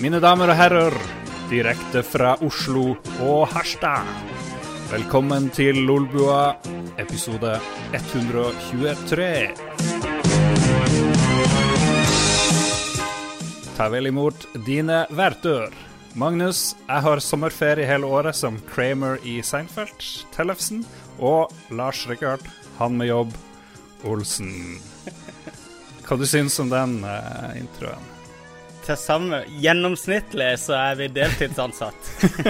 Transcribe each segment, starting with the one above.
Mine damer og herrer, direkte fra Oslo og Harstad. Velkommen til Lolbua, episode 123. Ta vel imot dine vertør. Magnus, jeg har sommerferie hele året som Kramer i Seinfeld, Tellefsen. Og Lars Rikard, han med jobb, Olsen. Hva du syns om den uh, introen? Til sammen Gjennomsnittlig så er vi deltidsansatt.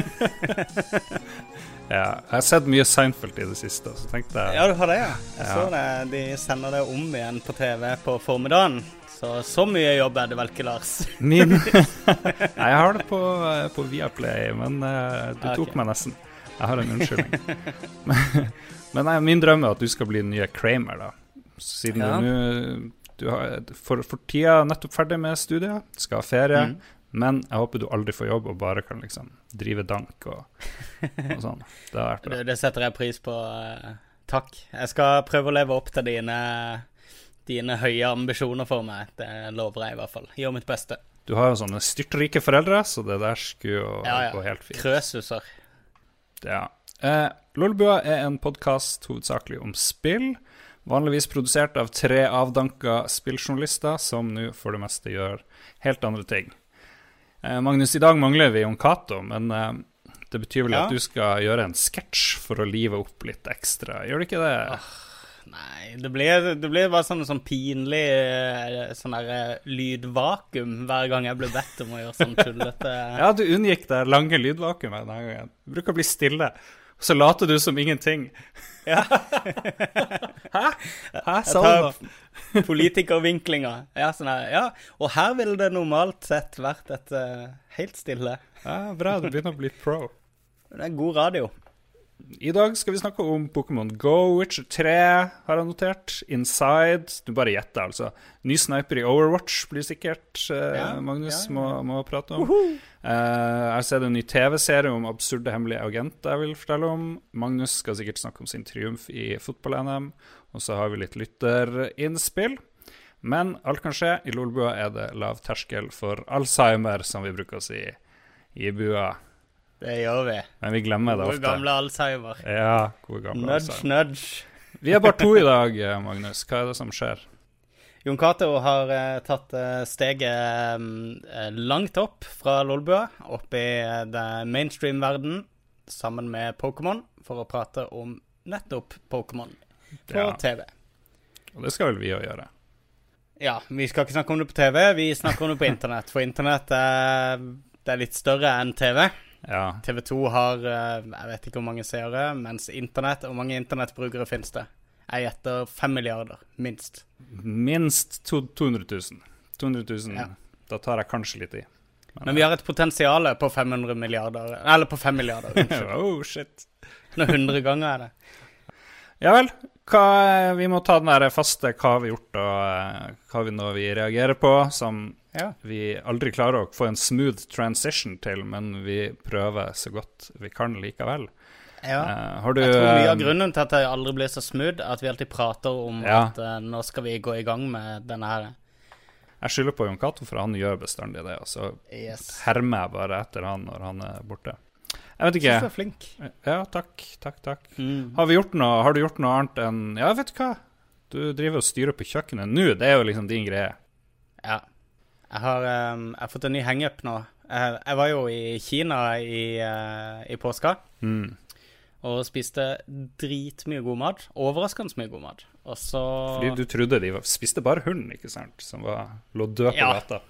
ja, jeg har sett mye Seinfeld i det siste, så tenkte jeg Ja, du har det, ja? Jeg ja. så det. De sender det om igjen på TV på formiddagen. Så så mye jobb er det vel ikke, Lars? Min jeg har det på, på Viaplay, men uh, du tok meg nesten. Jeg har en unnskyldning. men, men nei, min drøm er at du skal bli den nye Kramer, da. Siden ja. du nå du har for, for tida nettopp ferdig med studier, skal ha ferie. Mm. Men jeg håper du aldri får jobb og bare kan liksom drive dank og, og sånn. Det. Det, det setter jeg pris på. Uh, takk. Jeg skal prøve å leve opp til dine dine høye ambisjoner for meg. Det lover jeg i hvert fall. Gjør mitt beste. Du har jo sånne styrtrike foreldre, så det der skulle jo ja, ja. gå helt fint. Krøsuser. Ja. Eh, Lolbua er en podkast hovedsakelig om spill. Vanligvis produsert av tre avdanka spilljournalister som nå for det meste gjør helt andre ting. Eh, Magnus, i dag mangler vi Jon Cato, men eh, det betyr vel ja. at du skal gjøre en sketsj for å live opp litt ekstra, gjør det ikke det? Ah. Nei, det blir, det blir bare sånn, sånn pinlig eh, sånn der, eh, lydvakuum hver gang jeg blir bedt om å gjøre sånn tullete Ja, du unngikk det lange lydvakuumet denne gangen. Du bruker å bli stille, og så later du som ingenting. Ja. Hæ? Hæ, sa du Politikervinklinga. Ja, sånn her, ja, og her ville det normalt sett vært et uh, helt stille. Ja, Bra, du begynner å bli pro. Det er god radio. I dag skal vi snakke om Pokémon Go, Witcher 3 har jeg notert. Inside. Du bare gjetter, altså. Ny sniper i Overwatch blir sikkert uh, ja, Magnus ja, ja. Må, må, prate om. Uh -huh. uh, jeg sett en ny TV-serie om absurde hemmelige agenter jeg vil fortelle om. Magnus skal sikkert snakke om sin triumf i fotball-NM. Og så har vi litt lytterinnspill. Men alt kan skje. I Lolbua er det lav terskel for Alzheimer, som vi bruker å si i bua. Det gjør vi. Men vi glemmer det ofte. Gode gamle Alzheimer. Ja, gode gamle nudge, Alzheimer. Nudge, Vi er bare to i dag, eh, Magnus. Hva er det som skjer? Jon Cato har uh, tatt uh, steget um, langt opp fra Lolbua, opp i uh, mainstream-verden, sammen med Pokémon, for å prate om nettopp Pokémon på ja. TV. Og det skal vel vi òg gjøre? Ja, vi skal ikke snakke om det på TV, vi snakker om det på internett. For internett er, det er litt større enn TV. Ja. TV 2 har eh, jeg vet ikke hvor mange seere, mens internett Hvor mange internettbrukere finnes det? Jeg gjetter 5 milliarder, minst. Minst 200 000. 200 000. Ja. Da tar jeg kanskje litt i. Men, Men vi har et potensial på 500 milliarder Eller på 5 milliarder, unnskyld. oh, shit. Når 100 ganger er det. Ja vel. Hva, vi må ta den der faste hva har vi gjort, og eh, hva vi nå vi reagerer på, som ja. vi aldri klarer å få en smooth transition til, men vi prøver så godt vi kan likevel. Ja. Uh, du, jeg tror mye av eh, grunnen til at det aldri blir så smooth, at vi alltid prater om ja. at uh, nå skal vi gå i gang med denne her. Jeg skylder på Jon Cato, for han gjør bestandig det. Og så yes. hermer jeg bare etter han når han er borte. Jeg vet ikke. Du er flink. Ja, takk. Takk, takk. Mm. Har, noe, har, du gjort noe annet enn Ja, vet du hva? Du driver og styrer på kjøkkenet nå. Det er jo liksom din greie. Ja. Jeg har, um, jeg har fått en ny hangup nå. Jeg, jeg, var jo i Kina i, uh, i påska. Mm. Og spiste dritmye god mat. Overraskende mye god mat. Og så Fordi du trodde de var, spiste bare hund, ikke sant? Som var, lå død på ja. gata.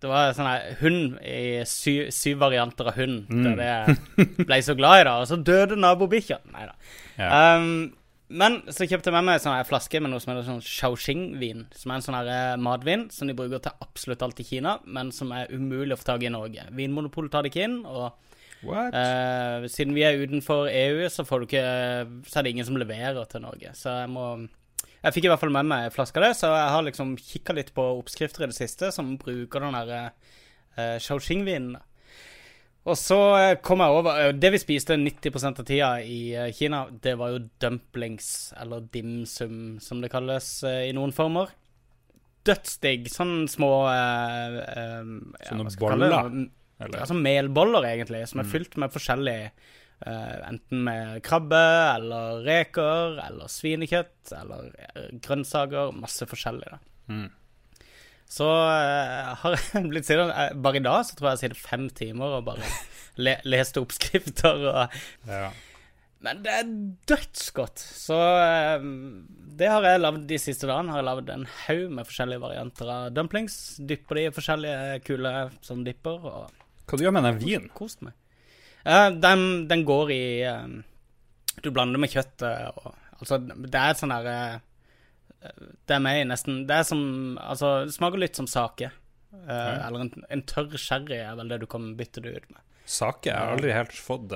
Det var sånn her hund i syv, syv varianter av hund. Mm. Det jeg ble så glad i, da. Og så døde nabobikkja. Nei da. Ja. Um, men så kjøpte jeg med meg en sånn flaske med noe som heter sånn Shaoxing-vin. Som er en sånn her eh, matvin som de bruker til absolutt alt i Kina, men som er umulig å få tak i i Norge. Vinmonopolet tar det ikke inn, og eh, siden vi er utenfor EU, så, ikke, så er det ingen som leverer til Norge. Så jeg må Jeg fikk i hvert fall med meg en flaske av det, så jeg har liksom kikka litt på oppskrifter i det siste som bruker den derre uh, Shaoxing-vinen. Og så eh, kom jeg over eh, Det vi spiste 90% av tida i eh, Kina, det var jo dumplings, eller dimsum, som det kalles i noen former. dødsdigg. Sånne små uh, uh, Sånne ja, boller? Eller? Altså melboller, egentlig, som er mm. fylt med forskjellig Enten med krabbe eller reker eller svinekjøtt eller grønnsaker. Masse forskjellig. da. Mm. Så uh, har jeg blitt sittende Bare i dag så tror jeg jeg sitter fem timer og bare le leste oppskrifter og ja. Men det er dødsgodt. Så uh, det har jeg lagd de siste dagene. Har jeg lagd en haug med forskjellige varianter av dumplings. Dypper de i forskjellige kule som dipper. Og Hva du gjør med den vinen? Kost meg. Uh, den, den, går i Du blander med kjøttet og Altså, det er sånn derre det er meg nesten Det er som Altså, det smaker litt som sake. Uh, eller en, en, tørr sherry er vel det du kan bytte det ut med. Sake? Jeg har aldri helt fått,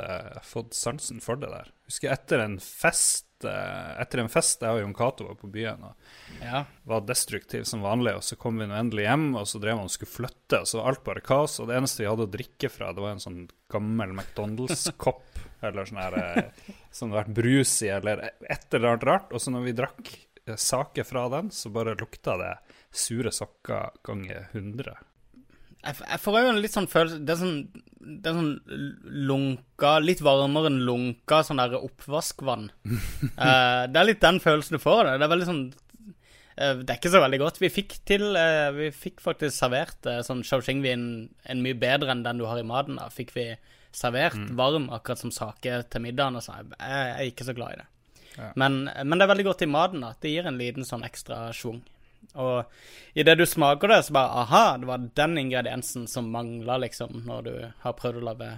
fått sansen for det der. Husker etter en fest uh, Etter en fest jeg og Jon Cato var på byen og ja. var destruktiv som vanlig, og så kom vi nå endelig hjem, og så drev han og skulle flytte, og så var alt bare kaos, og det eneste vi hadde å drikke fra, det var en sånn gammel McDonald's-kopp, eller sånn her Som det hadde vært brus i, eller et eller annet rart. Og så når vi drakk saker fra den, så bare lukta det sure sokker ganger 100. Jeg, jeg får jo en litt sånn følelse Det er sånn, det er sånn lunka Litt varmere enn lunka sånn der oppvaskvann. uh, det er litt den følelsen du får av det. Det er veldig sånn uh, Det er ikke så veldig godt. Vi fikk til uh, Vi fikk faktisk servert sånn Shaoxing-vin en mye bedre enn den du har i maten. da Fikk vi servert mm. varm, akkurat som sake til middagen. Og så. Jeg, jeg er ikke så glad i det. Men, men, det er veldig godt i maten. da Det gir en liten sånn ekstra schwung. Og idet du smaker det, så bare aha, det var den ingrediensen som mangla, liksom, når du har prøvd å lage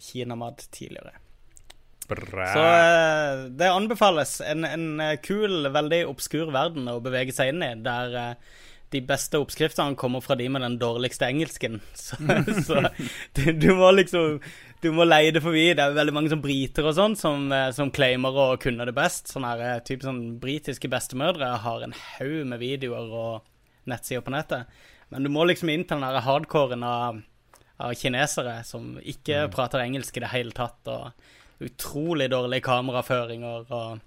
kinamat tidligere. Bra. Så eh, det anbefales. En, en, eh, kul, veldig obskur verden å bevege seg inn i, der eh, de beste oppskriftene kommer fra de med den dårligste engelsken. Så, så du, du, må liksom Du må leie det forbi. Det er veldig mange som briter og sånn som, eh, som claimer å kunne det best. Sånne her, eh, typ sånn britiske bestemødre har en haug med videoer og nettsider på nettet. Men du må liksom inn til den der hardcoren av, av kinesere som ikke mm. prater engelsk i det hele tatt, og utrolig dårlige kameraføringer og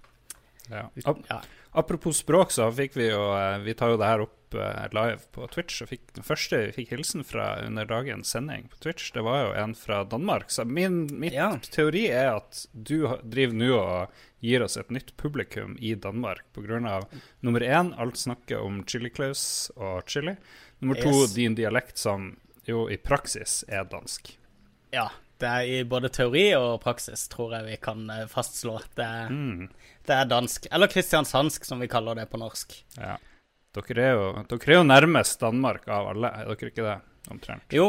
ja. ja. Apropos språk, så fikk vi jo eh, Vi tar jo det her opp Eh, live på Twitch. Og fikk, den første vi fikk hilsen fra under dagens sending på Twitch, det var jo en fra Danmark. Så min mitt ja. teori er at du driver nå og gir oss et nytt publikum i Danmark pga. nummer én, alt snakket om Chili Claus og chili. Nummer to, yes. din dialekt som jo i praksis er dansk. Ja. Det er i både teori og praksis, tror jeg vi kan eh, fastslå. Det er, mm. det er dansk. Eller kristiansandsk, som vi kaller det på norsk. Ja. Dere er, jo, dere er jo nærmest Danmark av alle, er dere ikke det? Omtrent. Jo.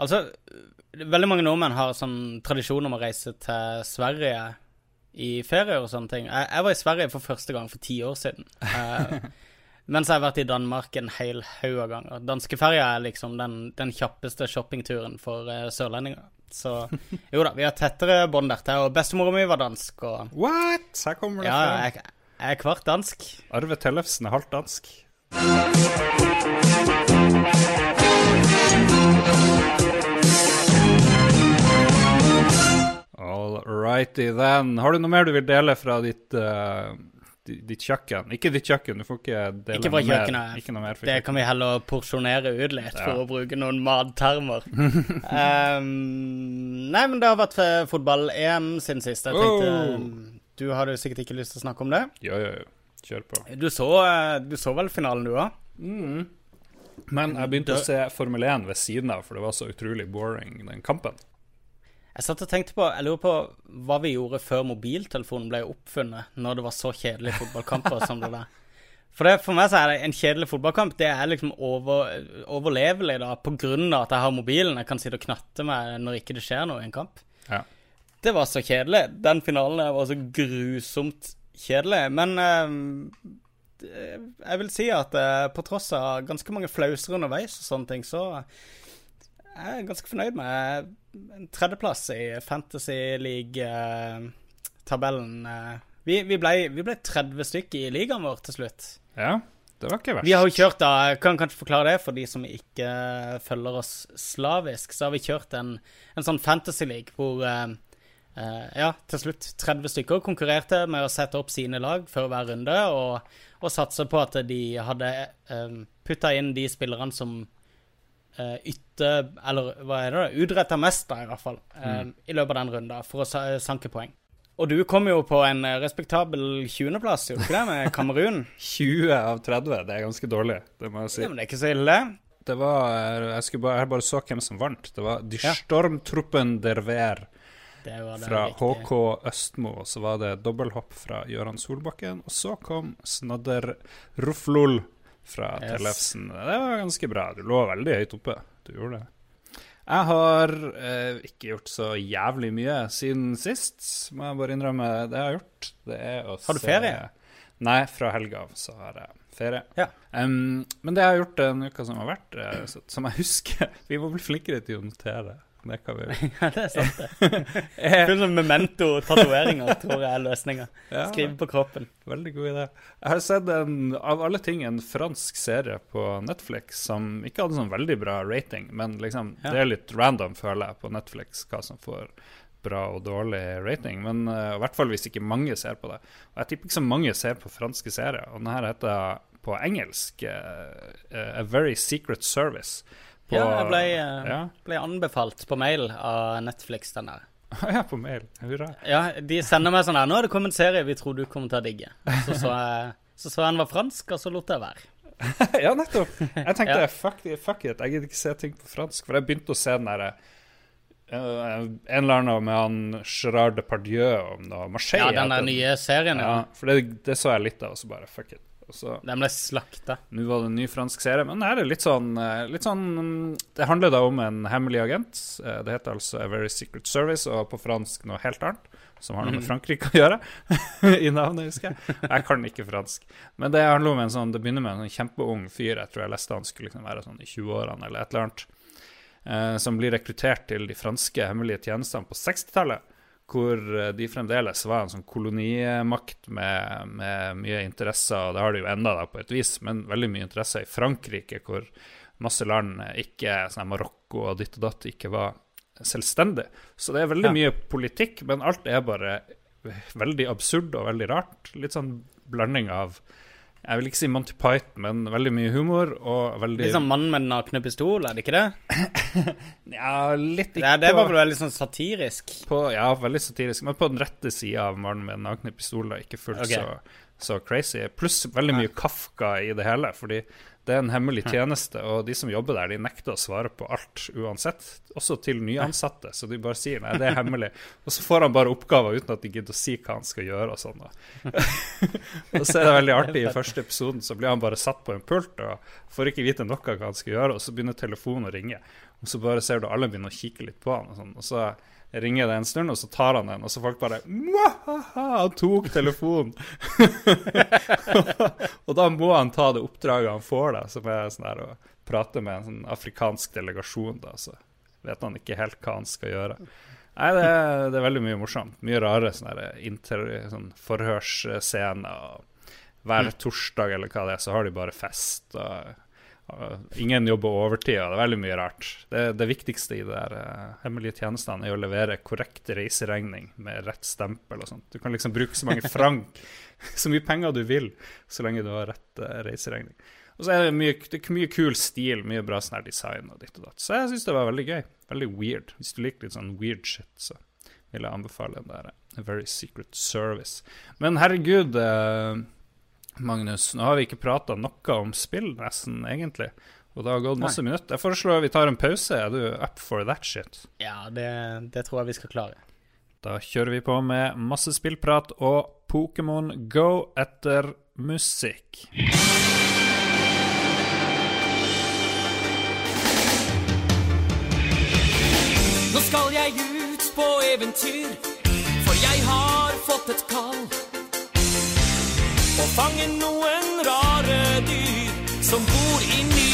Altså, veldig mange nordmenn har sånn tradisjon om å reise til Sverige i ferier og sånne ting. Jeg, jeg var i Sverige for første gang for ti år siden. Uh, mens jeg har vært i Danmark en hel haug av ganger. Danskeferja er liksom den, den kjappeste shoppingturen for uh, sørlendinger. Så jo da, vi har tettere bånd der. Og bestemora mi var dansk. Og, What? Her kommer det ja, fra. Jeg, jeg er kvart dansk. Arve Tellefsen er halvt dansk. All righty then. Har du noe mer du vil dele fra ditt, uh, ditt kjøkken? Ikke ditt kjøkken, du får ikke dele ikke fra noe kjøkkenet. mer. Ikke noe mer det kan vi heller porsjonere ut litt, ja. for å bruke noen mattermer. um, nei, men det har vært fotball-EM siden sist. Jeg tenkte oh. Du hadde sikkert ikke lyst til å snakke om det? Ja, ja, ja. Kjør på. Du så, eh, du så vel finalen, du òg? Mm. Men jeg begynte å se Formel 1 ved siden av, for det var så utrolig boring, den kampen. Jeg satt og tenkte på Jeg lurer på hva vi gjorde før mobiltelefonen ble oppfunnet, når det var så kjedelige fotballkamper som det der. For, det, for meg så er det en kjedelig fotballkamp Det er liksom over, overlevelig da, på grunn av at jeg har mobilen. Jeg kan sitte og knatte meg når ikke det skjer noe i en kamp. Ja. Det var så kjedelig. Den finalen der var så grusomt kjedelig. Men eh, jeg vil si at eh, på tross av ganske mange flauser underveis og sånne ting, så jeg er ganske fornøyd med en tredjeplass i Fantasy League-tabellen. Uh, vi, vi, ble, vi ble 30 stykker i ligaen vår til slutt. Ja, det var ikke verst. Vi har jo kjørt da, Jeg kan kanskje forklare det for de som ikke følger oss slavisk. Så har vi kjørt en, en sånn Fantasy League hvor ja, til slutt 30 stykker konkurrerte med å sette opp sine lag før hver runde, og, og satse på at de hadde um, putta inn de spillerne som uh, ytte Eller hva er det? Utretta mest, da, i hvert fall, um, mm. i løpet av den runden, for å sanke poeng. Og du kom jo på en respektabel 20.-plass, gjorde du ikke det, med Kamerun? 20 av 30, det er ganske dårlig, det må jeg si. Ja, men det er ikke så ille. Det var Jeg, bare, jeg bare så hvem som vant. Det var De. Stormtruppen der Ver fra HK Østmo. Så var det dobbelthopp fra Gøran Solbakken. Og så kom Snadder Ruflol fra yes. Tellefsen. Det var ganske bra. Du lå veldig høyt oppe. Du gjorde det. Jeg har eh, ikke gjort så jævlig mye siden sist, må jeg bare innrømme. Det jeg har gjort, det er å se Har du ferie? Nei, fra helga av så har jeg ferie. Ja. Um, men det jeg har gjort den uka som har vært, eh, som jeg husker Vi må bli flinkere til å notere. Det kan vi ja, det er sant, det. Full sånn memento-tatoveringer tror jeg er løsninga. Ja, Skrive på kroppen. Veldig god idé. Jeg har sett en, av alle ting en fransk serie på Netflix som ikke hadde sånn veldig bra rating, men liksom, ja. det er litt random, føler jeg, på Netflix hva som får bra og dårlig rating. Men uh, i hvert fall hvis ikke mange ser på det. Og jeg tipper ikke så mange ser på franske serier. Og denne heter på engelsk uh, A Very Secret Service. På, ja, jeg ble, eh, ja. ble, anbefalt på mail av Netflix, den der. ja, på mail. Hurra. Ja, de sender meg sånn her 'Nå er det kommet en serie vi tror du kommer til å digge'. Så så jeg, så, så den var fransk, og så lot jeg være. ja, nettopp. Jeg tenkte ja. fuck, fuck, it, jeg gidder ikke se ting på fransk. For jeg begynte å se den derre uh, En eller annen med han Gerard Depardieu om noe Marseille. Ja, den der nye serien, ja. ja for det, det, så jeg litt av, og så bare fuck it. Så, De ble slakta. Nå var det en ny fransk serie, men det er litt sånn, eh, litt sånn Det handler da om en hemmelig agent. Eh, det heter altså A Very Secret Service, og på fransk noe helt annet. Som har noe med mhm. Frankrike å gjøre, i navnet, husker jeg. Jeg kan ikke fransk. Men det handler om en sånn, det begynner med en sånn kjempeung fyr. Jeg tror jeg leste han skulle liksom være sånn i 20-årene eller et eller annet. Eh, som blir rekruttert til de franske hemmelige tjenestene på 60-tallet hvor eh, de fremdeles var en sånn kolonimakt med, med, mye interesser, og det har de jo enda da på et vis, men veldig mye interesser i Frankrike, hvor masse land, ikke sånn Marokko og ditt og datt, ikke var selvstendig. Så det er veldig ja. mye politikk, men alt er bare veldig absurd og veldig rart. Litt sånn blanding av jeg vil ikke si Monty Python, men veldig mye humor og veldig Litt sånn Mannen med den nakne pistol, er det ikke det? ja, litt ikke det, det var vel veldig sånn satirisk? På, ja, veldig satirisk, men på den rette sida av Mannen med den nakne pistol, ikke fullt okay. så, så, crazy. Pluss veldig mye Kafka i det hele, fordi det er en hemmelig tjeneste, og de som jobber der, de nekter å svare på alt uansett. Også til nyansatte, så de bare sier nei, det er hemmelig. Og så får han bare oppgaver uten at de gidder å si hva han skal gjøre og sånn. og så er det veldig artig, i første episoden så blir han bare satt på en pult og får ikke vite noe av hva han skal gjøre, og så begynner telefonen å ringe. Og så bare ser du alle begynner å kikke litt på han, og sånn. Og så ringer det en stund, og så tar han den, og så folk bare Han tok telefonen! og da må han ta det oppdraget han får, da, som er sånn der å prate med en sånn afrikansk delegasjon, da, så vet han ikke helt hva han skal gjøre. Nei, det er, det er veldig mye morsomt. Mye rare sånne, inter, sånn forhørsscener. Hver torsdag eller hva det er, så har de bare fest. og Ingen jobber overtid, og det er veldig mye rart. Det, det viktigste i de der uh, hemmelige tjenestene er å levere korrekt reiseregning med rett stempel og sånt. Du kan liksom bruke så mange frank, så mye penger du vil, så lenge du har rett uh, reiseregning. Og så er det mye, det er mye kul stil, mye bra sånn design og ditt og datt. Så jeg syns det var veldig gøy. Veldig weird. Hvis du liker litt sånn weird shit, så vil jeg anbefale den der A Very Secret Service. Men herregud uh, Magnus, nå har vi ikke prata noe om spill, nesten, egentlig. Og det har gått masse Nei. minutter. Jeg foreslår vi tar en pause. Er du up for that shit? Ja, det, det tror jeg vi skal klare. Da kjører vi på med masse spillprat og Pokémon Go etter musikk. Nå skal jeg ut på eventyr, for jeg har fått et kall fange noen rare dyr som bor inni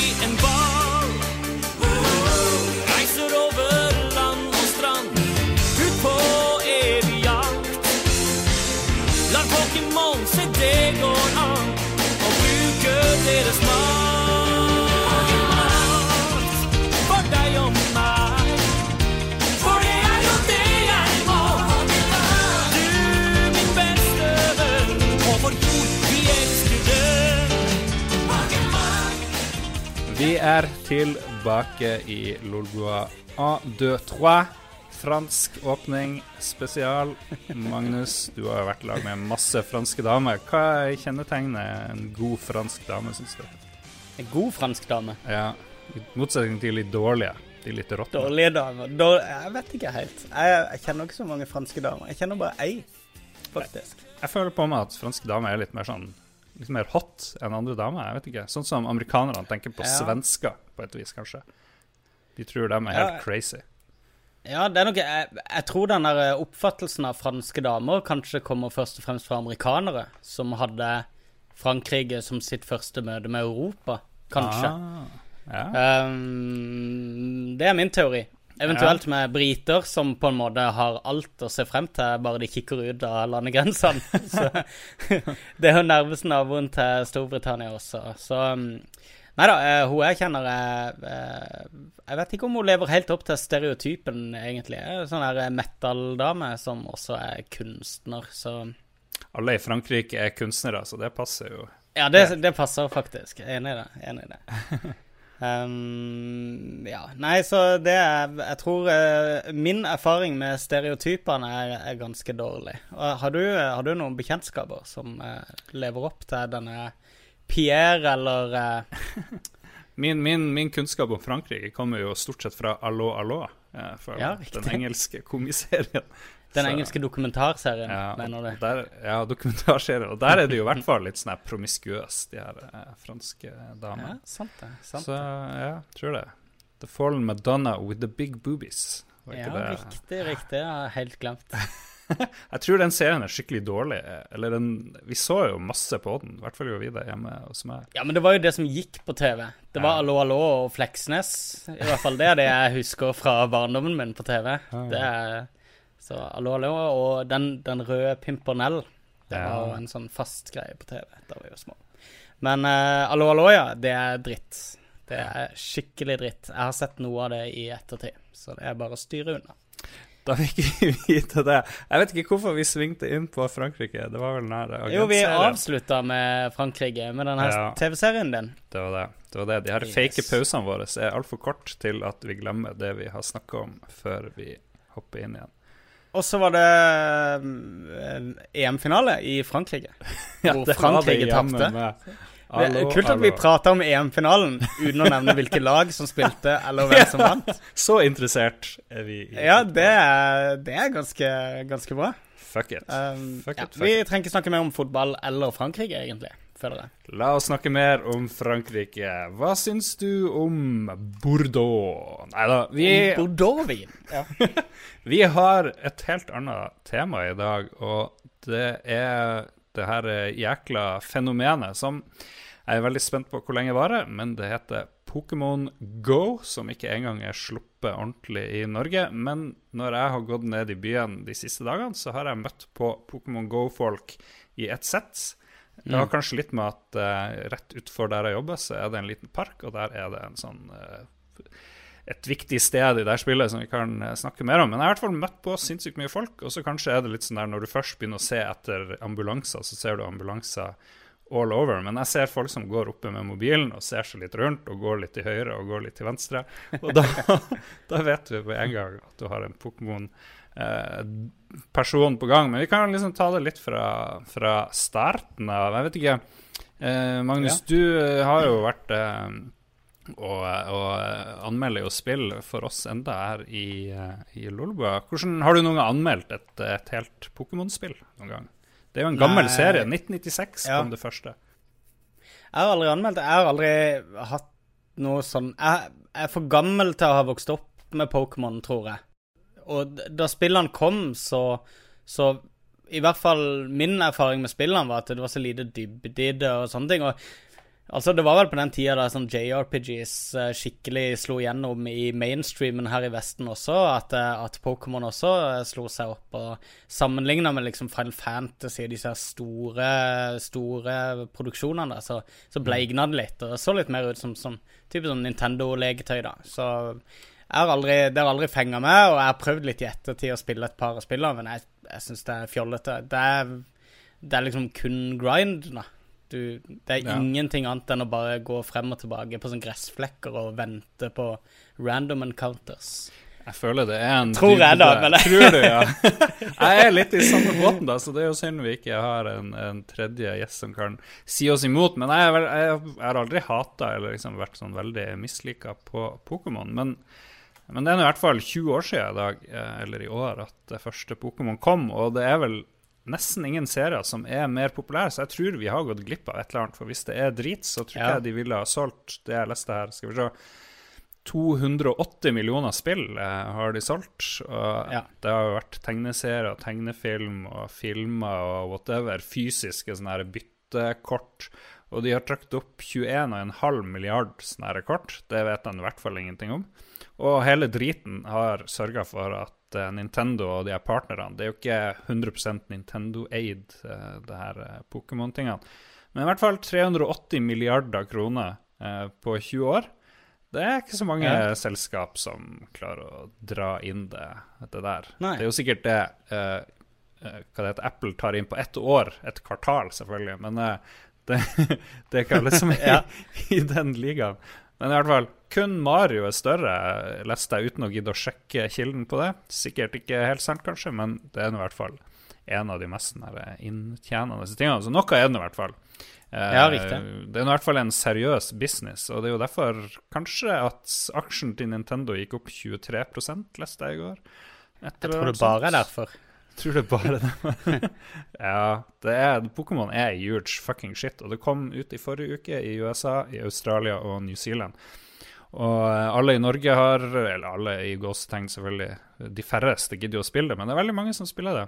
er tilbake i Lolbua A23. Fransk åpning spesial. Magnus, du har jo vært i lag med masse franske damer. Hva kjennetegner en god fransk dame, syns du? En god fransk dame? Ja. I motsetning til de dårlige. De litt råtne. Dårlige damer? Dårlig, jeg vet ikke helt. Jeg, jeg, kjenner ikke så mange franske damer. Jeg kjenner bare ei, faktisk. Jeg, jeg føler på meg at franske damer er litt mer sånn litt mer hot enn andre damer. jeg vet ikke. Sånn som amerikanerne tenker på ja. svensker, på et vis, kanskje. De tror de er helt ja. crazy. Ja, det er nok jeg, jeg, tror den der eh, oppfattelsen av franske damer kanskje kommer først og fremst fra amerikanere, som hadde Frankrike som sitt første møte med Europa, kanskje. Ah, ja. um, det er min teori. Eventuelt med briter som på en måte har alt å se frem til, bare de kikker ut av landegrensene. Så det er jo nærmest naboen til Storbritannia også. Så um, Nei da, uh, hun jeg kjenner jeg, Jeg vet ikke om hun lever helt opp til stereotypen, egentlig. Sånn der metal-dame som også er kunstner, så Alle i Frankrike er kunstnere, så det passer jo. Ja, det, det passer faktisk. Enig i det. Enig i det. Um, ja. Nei, så det er Jeg tror uh, min erfaring med stereotypene er, er ganske dårlig. Uh, har, du, har, du, noen bekjentskaper som uh, lever opp til denne Pierre, eller min, min, min, kunnskap om Frankrike kommer jo stort sett fra Allo Allo, fra ja, den engelske komiserien. Den engelske dokumentarserien, ja, mener du? Der, ja, dokumentarserien. Og der er det jo i hvert fall litt sånn promiskuøst, de her eh, franske damene. Ja, sant det. Sant Så ja, tror det. The Fallen Madonna with the Big Boobies. Ja, riktig, riktig. Jeg har helt glemt. jeg tror den serien er skikkelig dårlig. Eller den, Vi så jo masse på den, i hvert fall gjorde vi det hjemme hos meg. Ja, men det var jo det som gikk på TV. Det var ja. Allo Allo og Fleksnes. I hvert fall det er det jeg husker fra barndommen min på TV. Det er så allo, allo. Og den, den røde Pimpernell, det ja. var jo en sånn fast greie på TV da vi var små. Men uh, allo, allo, ja. Det er dritt. Det er skikkelig dritt. Jeg har sett noe av det i ettertid, så det er bare å styre unna. Da fikk vi vite det. Jeg vet ikke hvorfor vi svingte inn på Frankrike. Det var vel nær. Jo, vi avslutta med Frankrike, med denne ja, TV-serien din. Det var det. det var det. De her yes. fake pausene våre er altfor kort til at vi glemmer det vi har snakka om, før vi hopper inn igjen. Og så var det um, EM-finale i Frankrike, ja, hvor Frankrike tapte. Kult at vi prater om EM-finalen uten å nevne hvilke lag som spilte, eller hvem som vant. Så interessert er vi Ja, det er, det er ganske, ganske, bra. Fuck it. Um, fuck ja, fuck vi trenger ikke snakke mer om fotball eller Frankrike, egentlig føler jeg. La oss snakke mer om Frankrike. Hva syns du om Bordeaux? Nei da, vi Bordeaux-vin. Ja. vi har et helt annet tema i dag, og det er det her jækla fenomenet som jeg er veldig spent på hvor lenge varer, men det heter Pokémon Go, som ikke engang er sluppet ordentlig i Norge. Men når jeg har gått ned i byen de siste dagene, så har jeg møtt på Pokémon Go-folk i ett sett. Det har mm. kanskje litt med at uh, rett utfor der jeg jobber, så er det en liten park, og der er det en sånn uh, et viktig sted i det spillet som vi kan uh, snakke mer om. Men jeg har i hvert fall møtt på sinnssykt mye folk, og så kanskje er det litt sånn der når du først begynner å se etter ambulanser, så ser du ambulanser all over. Men jeg ser folk som går oppe med mobilen og ser seg litt rundt, og går litt til høyre og går litt til venstre. Og da, da vet vi på en gang at du har en Pokémon Eh, person på gang. Men vi kan liksom ta det litt fra, fra starten av. Jeg vet ikke. Eh, Magnus, ja. du eh, har jo vært eh, og, og anmelder jo spill for oss enda her i, i Lolbua. Hvordan, har du noen gang anmeldt et, et helt Pokémon-spill noen gang? Det er jo en gammel Nei. serie. 1996 ja. kom det første. Jeg har aldri anmeldt. Jeg har aldri hatt noe sånn Jeg er for gammel til å ha vokst opp med Pokémon, tror jeg og da spillene kom, så, så I hvert fall min erfaring med spillene var at det var så lite dybde i det og sånne ting. og Altså, Det var vel på den tida da sånn JRPGs uh, skikkelig slo gjennom i mainstreamen her i Vesten også, at, uh, at Pokémon også uh, slo seg opp. og Sammenligna med liksom Final Fantasy, og disse store store produksjonene, så, så bleigna det litt. Og det så litt mer ut som som type sånn Nintendo-leketøy, da. Så har aldri, det har aldri fenga meg, og jeg har prøvd litt i ettertid å spille et par av spillene, men jeg, jeg syns det er fjollete. Det er, det er, liksom kun grind, da. Du det er ja. ingenting annet enn å bare gå frem og tilbake på sånne gressflekker og vente på random encounters. Jeg føler det er en Tror jeg, da. Men Tror du, ja. Jeg er litt i samme båten, da, så det er jo synd vi ikke har en, en tredje gjest som kan si oss imot. Men jeg, jeg, jeg har aldri hata eller liksom vært sånn veldig mislika på Pokémon. Men, men, det er i hvert fall 20 år siden i dag, eh, eller i år, at det første Pokémon kom. Og det er vel nesten ingen serier som er mer populære, så jeg tror vi har gått glipp av et eller annet. For hvis det er drit, så tror ja. jeg de ville ha solgt det jeg leste her. Skal vi se. 280 millioner spill eh, har de solgt. Og ja. Det har jo vært tegneserier, tegnefilm og filmer og whatever. Fysiske sånne her byttekort. Og de har trukket opp 21,5 milliard sånne her kort. Det vet en i hvert fall ingenting om. Og hele driten har sørga for at uh, Nintendo og de her partnerne Det er jo ikke 100% Nintendo-aid, uh, det her uh, Pokémon-tingene. Men i hvert fall 380 milliarder kroner på 20 år. Det er ikke så mange ja. selskap som klarer å dra inn det, det der. Nei. Det er jo sikkert det uh, hva det heter, Apple tar inn på ett år, et kvartal, selvfølgelig. Men uh, det, det, er ikke alle som er ja. i den ligaen. Men i hvert fall, kun Mario er større, leste jeg uten å gidde å sjekke kilden på det. Sikkert ikke helt sant, kanskje, men det er i hvert fall en av de mest inntjenende tingene. Så noe er det i hvert fall. Ja, riktig. Det er i hvert fall en seriøs business, og det er jo derfor kanskje at aksjen til Nintendo gikk opp 23 leste jeg i går. jeg tror det bare er derfor. Jeg tror det er bare det. ja, det er, Pokémon er huge fucking shit, og det kom ut i forrige uke i USA, i Australia og New Zealand. Og alle i Norge har, eller alle i gåsetegn selvfølgelig, de færreste gidder jo å spille det, men det er veldig mange som spiller det.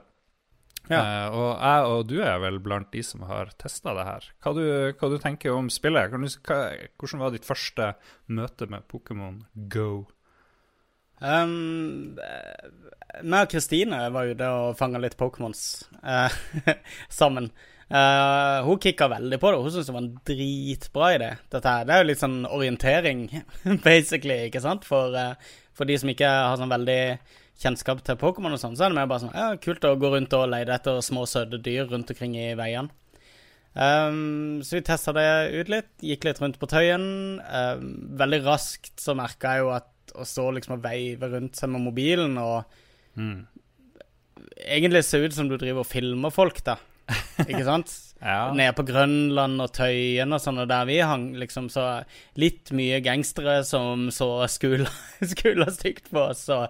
Ja. Uh, og jeg og du er vel blant de som har testa det her. Hva du, hva du tenker om spillet? Du, hva, hvordan var ditt første møte med Pokémon Go? Um, meg og Kristine var ute og fanga litt Pokémons uh, sammen. Uh, hun kicka veldig på det. Hun syntes det var en dritbra idé. Dette her, Det er jo litt sånn orientering, basically, ikke sant? For, uh, for de som ikke har sånn veldig kjennskap til Pokémon og sånn, så er det mer bare sånn ja, kult å gå rundt og lete etter små, søte dyr rundt omkring i veiene. Um, så vi testa det ut litt, gikk litt rundt på Tøyen. Um, veldig raskt så merka jeg jo at å stå liksom og veive rundt seg med mobilen og mm. Egentlig se ut som du driver og filmer folk, da. Ikke sant? ja. Nede på Grønland og Tøyen og sånn, og der vi hang, liksom, så litt mye gangstere som så skula, skula stygt på oss. Og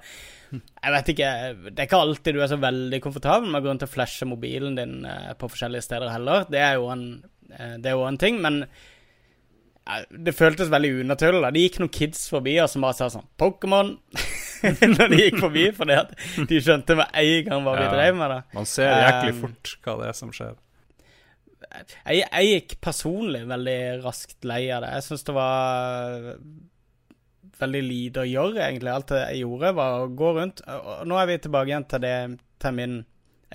jeg vet ikke Det er ikke alltid du er så veldig komfortabel med å gå rundt og flashe mobilen din eh, på forskjellige steder heller. Det er jo en, eh, det er jo en ting, men det føltes veldig unaturlig. da. Det gikk noen kids forbi og som bare sa sånn Pokémon! Når de gikk forbi, fordi at de skjønte med en gang hva vi drev med. da. Man ser jæklig um, fort hva det er som skjer. Jeg, jeg gikk personlig veldig raskt lei av det. Jeg syns det var veldig lite å gjøre, egentlig. Alt jeg gjorde, var å gå rundt. Og nå er vi tilbake igjen til, det, til min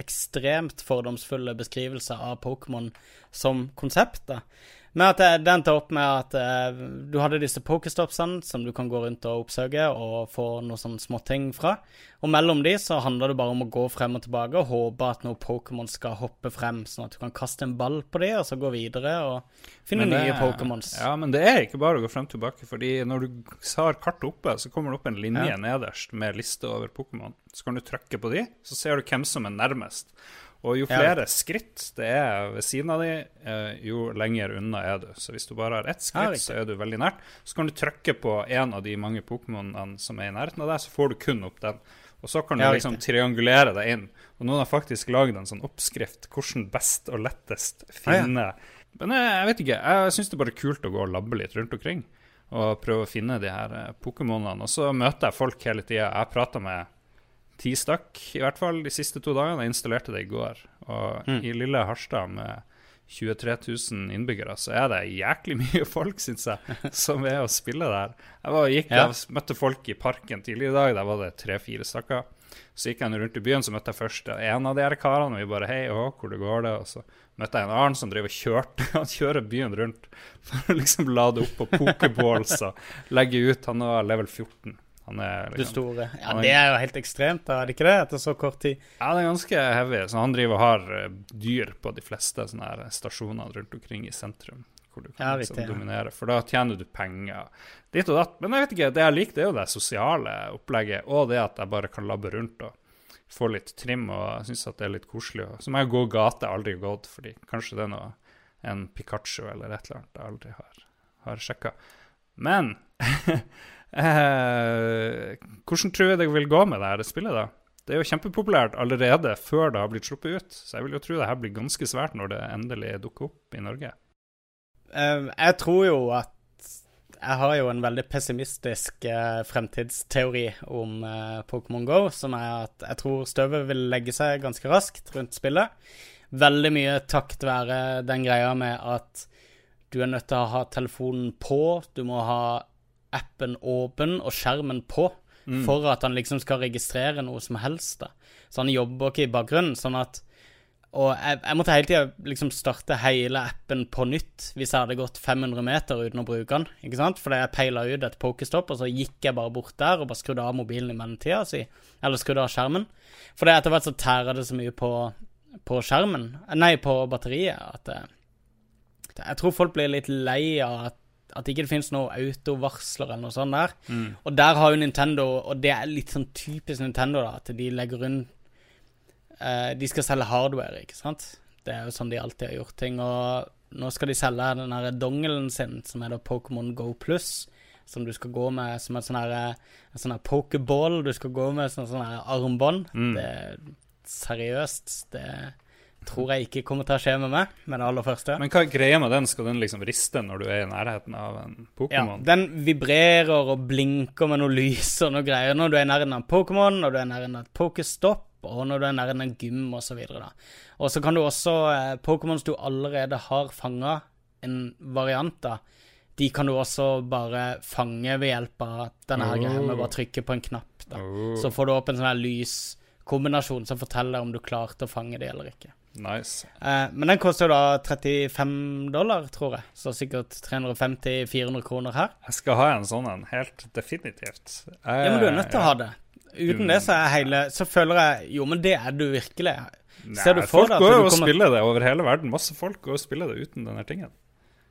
ekstremt fordomsfulle beskrivelse av Pokémon som konsept. da. Men at det, det endte opp med at eh, du hadde disse pokestopsene som du kan gå rundt og oppsøke og få noen sånne småting fra. Og mellom de så handler det bare om å gå frem og tilbake og håpe at noen Pokémon skal hoppe frem, sånn at du kan kaste en ball på de og så gå videre og finne det, nye Pokémons. Ja, men det er ikke bare å gå frem og tilbake, fordi når du har kartet oppe, så kommer det opp en linje ja. nederst med liste over Pokémon. Så kan du trykke på de, så ser du hvem som er nærmest. Og jo flere ja. skritt det er ved siden av de, eh, jo lenger unna er du. Så hvis du bare har ett skritt, ja, så er du veldig nært. Så kan du trykke på en av de mange Pokémonene som er i nærheten av deg, så får du kun opp den. Og så kan du ja, liksom triangulere deg inn. Og noen har faktisk lagd en sånn oppskrift hvordan best og lettest finne Men jeg, jeg, vet ikke, jeg syns det er bare kult å gå og labbe litt rundt omkring. Og prøve å finne de her eh, Pokémonene. Og så møter jeg folk hele tida. Jeg prater med ti stykk, i hvert fall de siste to dagene. Jeg installerte det i går. Og mm. i lille Harstad med 23 000 innbyggere, så er det jæklig mye folk, syns jeg, som er å spille der. Jeg var, gikk, ja. jeg møtte folk i parken tidligere i dag, der var det tre-fire stykker. Så gikk jeg rundt i byen, så møtte jeg først en av de her karene, og vi bare Hei, å, hvor det går det? Og så møtte jeg en annen som driver og kjørte. Han kjører byen rundt for å liksom lade opp på pokerballs og legge ut. Han var level 14. Han er liksom, det store. Ja, han det er jo helt ekstremt, da. Er det ikke det? Etter så kort tid. Ja, det er ganske heavy. Så han driver og har eh, dyr på de fleste her stasjoner rundt omkring i sentrum. Hvor du kan Ja, liksom dominere. For da tjener du penger ditt og datt. Men jeg vet ikke, det jeg liker, det er jo det sosiale opplegget, og det at jeg bare kan labbe rundt og få litt trim, og jeg syns at det er litt koselig. Så må jeg gå gate, aldri gått, fordi kanskje det er noe en Pikachu eller et eller annet jeg aldri har, har sjekka. Men eh, hvordan tror jeg det vil gå med det her spillet, da? Det er jo kjempepopulært allerede før det har blitt sluppet ut, så jeg vil jo tro det her blir ganske svært når det endelig dukker opp i Norge. Eh, jeg tror jo at Jeg har jo en veldig pessimistisk eh, fremtidsteori om eh, Pokémon Go, som er at jeg tror støvet vil legge seg ganske raskt rundt spillet. Veldig mye takket være den greia med at du er nødt til å ha telefonen på, du må ha appen åpen og skjermen på for at han liksom skal registrere noe som helst. da. Så han jobber ikke i bakgrunnen. sånn at og jeg, jeg måtte hele tida liksom starte hele appen på nytt hvis jeg hadde gått 500 meter uten å bruke den. ikke sant? Fordi jeg peila ut et pokestopp, og så gikk jeg bare bort der og bare skrudde av mobilen i mellomtida si. Eller skrudde av skjermen. For det etter hvert så tærer det så mye på, på skjermen Nei, på batteriet at jeg, Jeg tror folk blir litt lei av at at ikke det finnes noe autovarsler eller noe sånt der. Og der har jo Nintendo, og det er litt sånn typisk Nintendo, da, at de legger rundt eh, De skal selge hardware, ikke sant? Det er jo sånn de alltid har gjort ting. Og nå skal de selge den her dongelen sin, som er da Pokémon Go Plus. Som du skal gå med som sånn her En sånn her pokeball. Du skal gå med som sånn her armbånd. Det er seriøst. Det tror jeg ikke kommer til å skje med meg, med det aller første. Men hva er greia med den? Skal den liksom riste når du er i nærheten av en Pokémon? Ja, den vibrerer og blinker med noe lys og noe greier når du er i nærheten av Pokémon, når du er i nærheten av et Pokestopp, og når du er i nærheten av en gym osv. Og så kan du også eh, Pokémons du allerede har fanga en variant av, de kan du også bare fange ved hjelp av denne her greia med bare trykke på en knapp. da. Oh, Så får du opp en sånn her lyskombinasjon som forteller om du klarte å fange det eller ikke. Nice. Eh, men den koster jo da 35 dollar, tror jeg. Så sikkert 350-400 kroner her. Jeg skal ha en sånn en, helt definitivt. Jeg, Ja, men du er nødt til å ha det. Uten det så hele Så føler jeg Jo, men det er du virkelig. Ser du Nei, for folk går du jo og kommer- spiller det over hele verden. Masse folk går og spiller det uten denne tingen.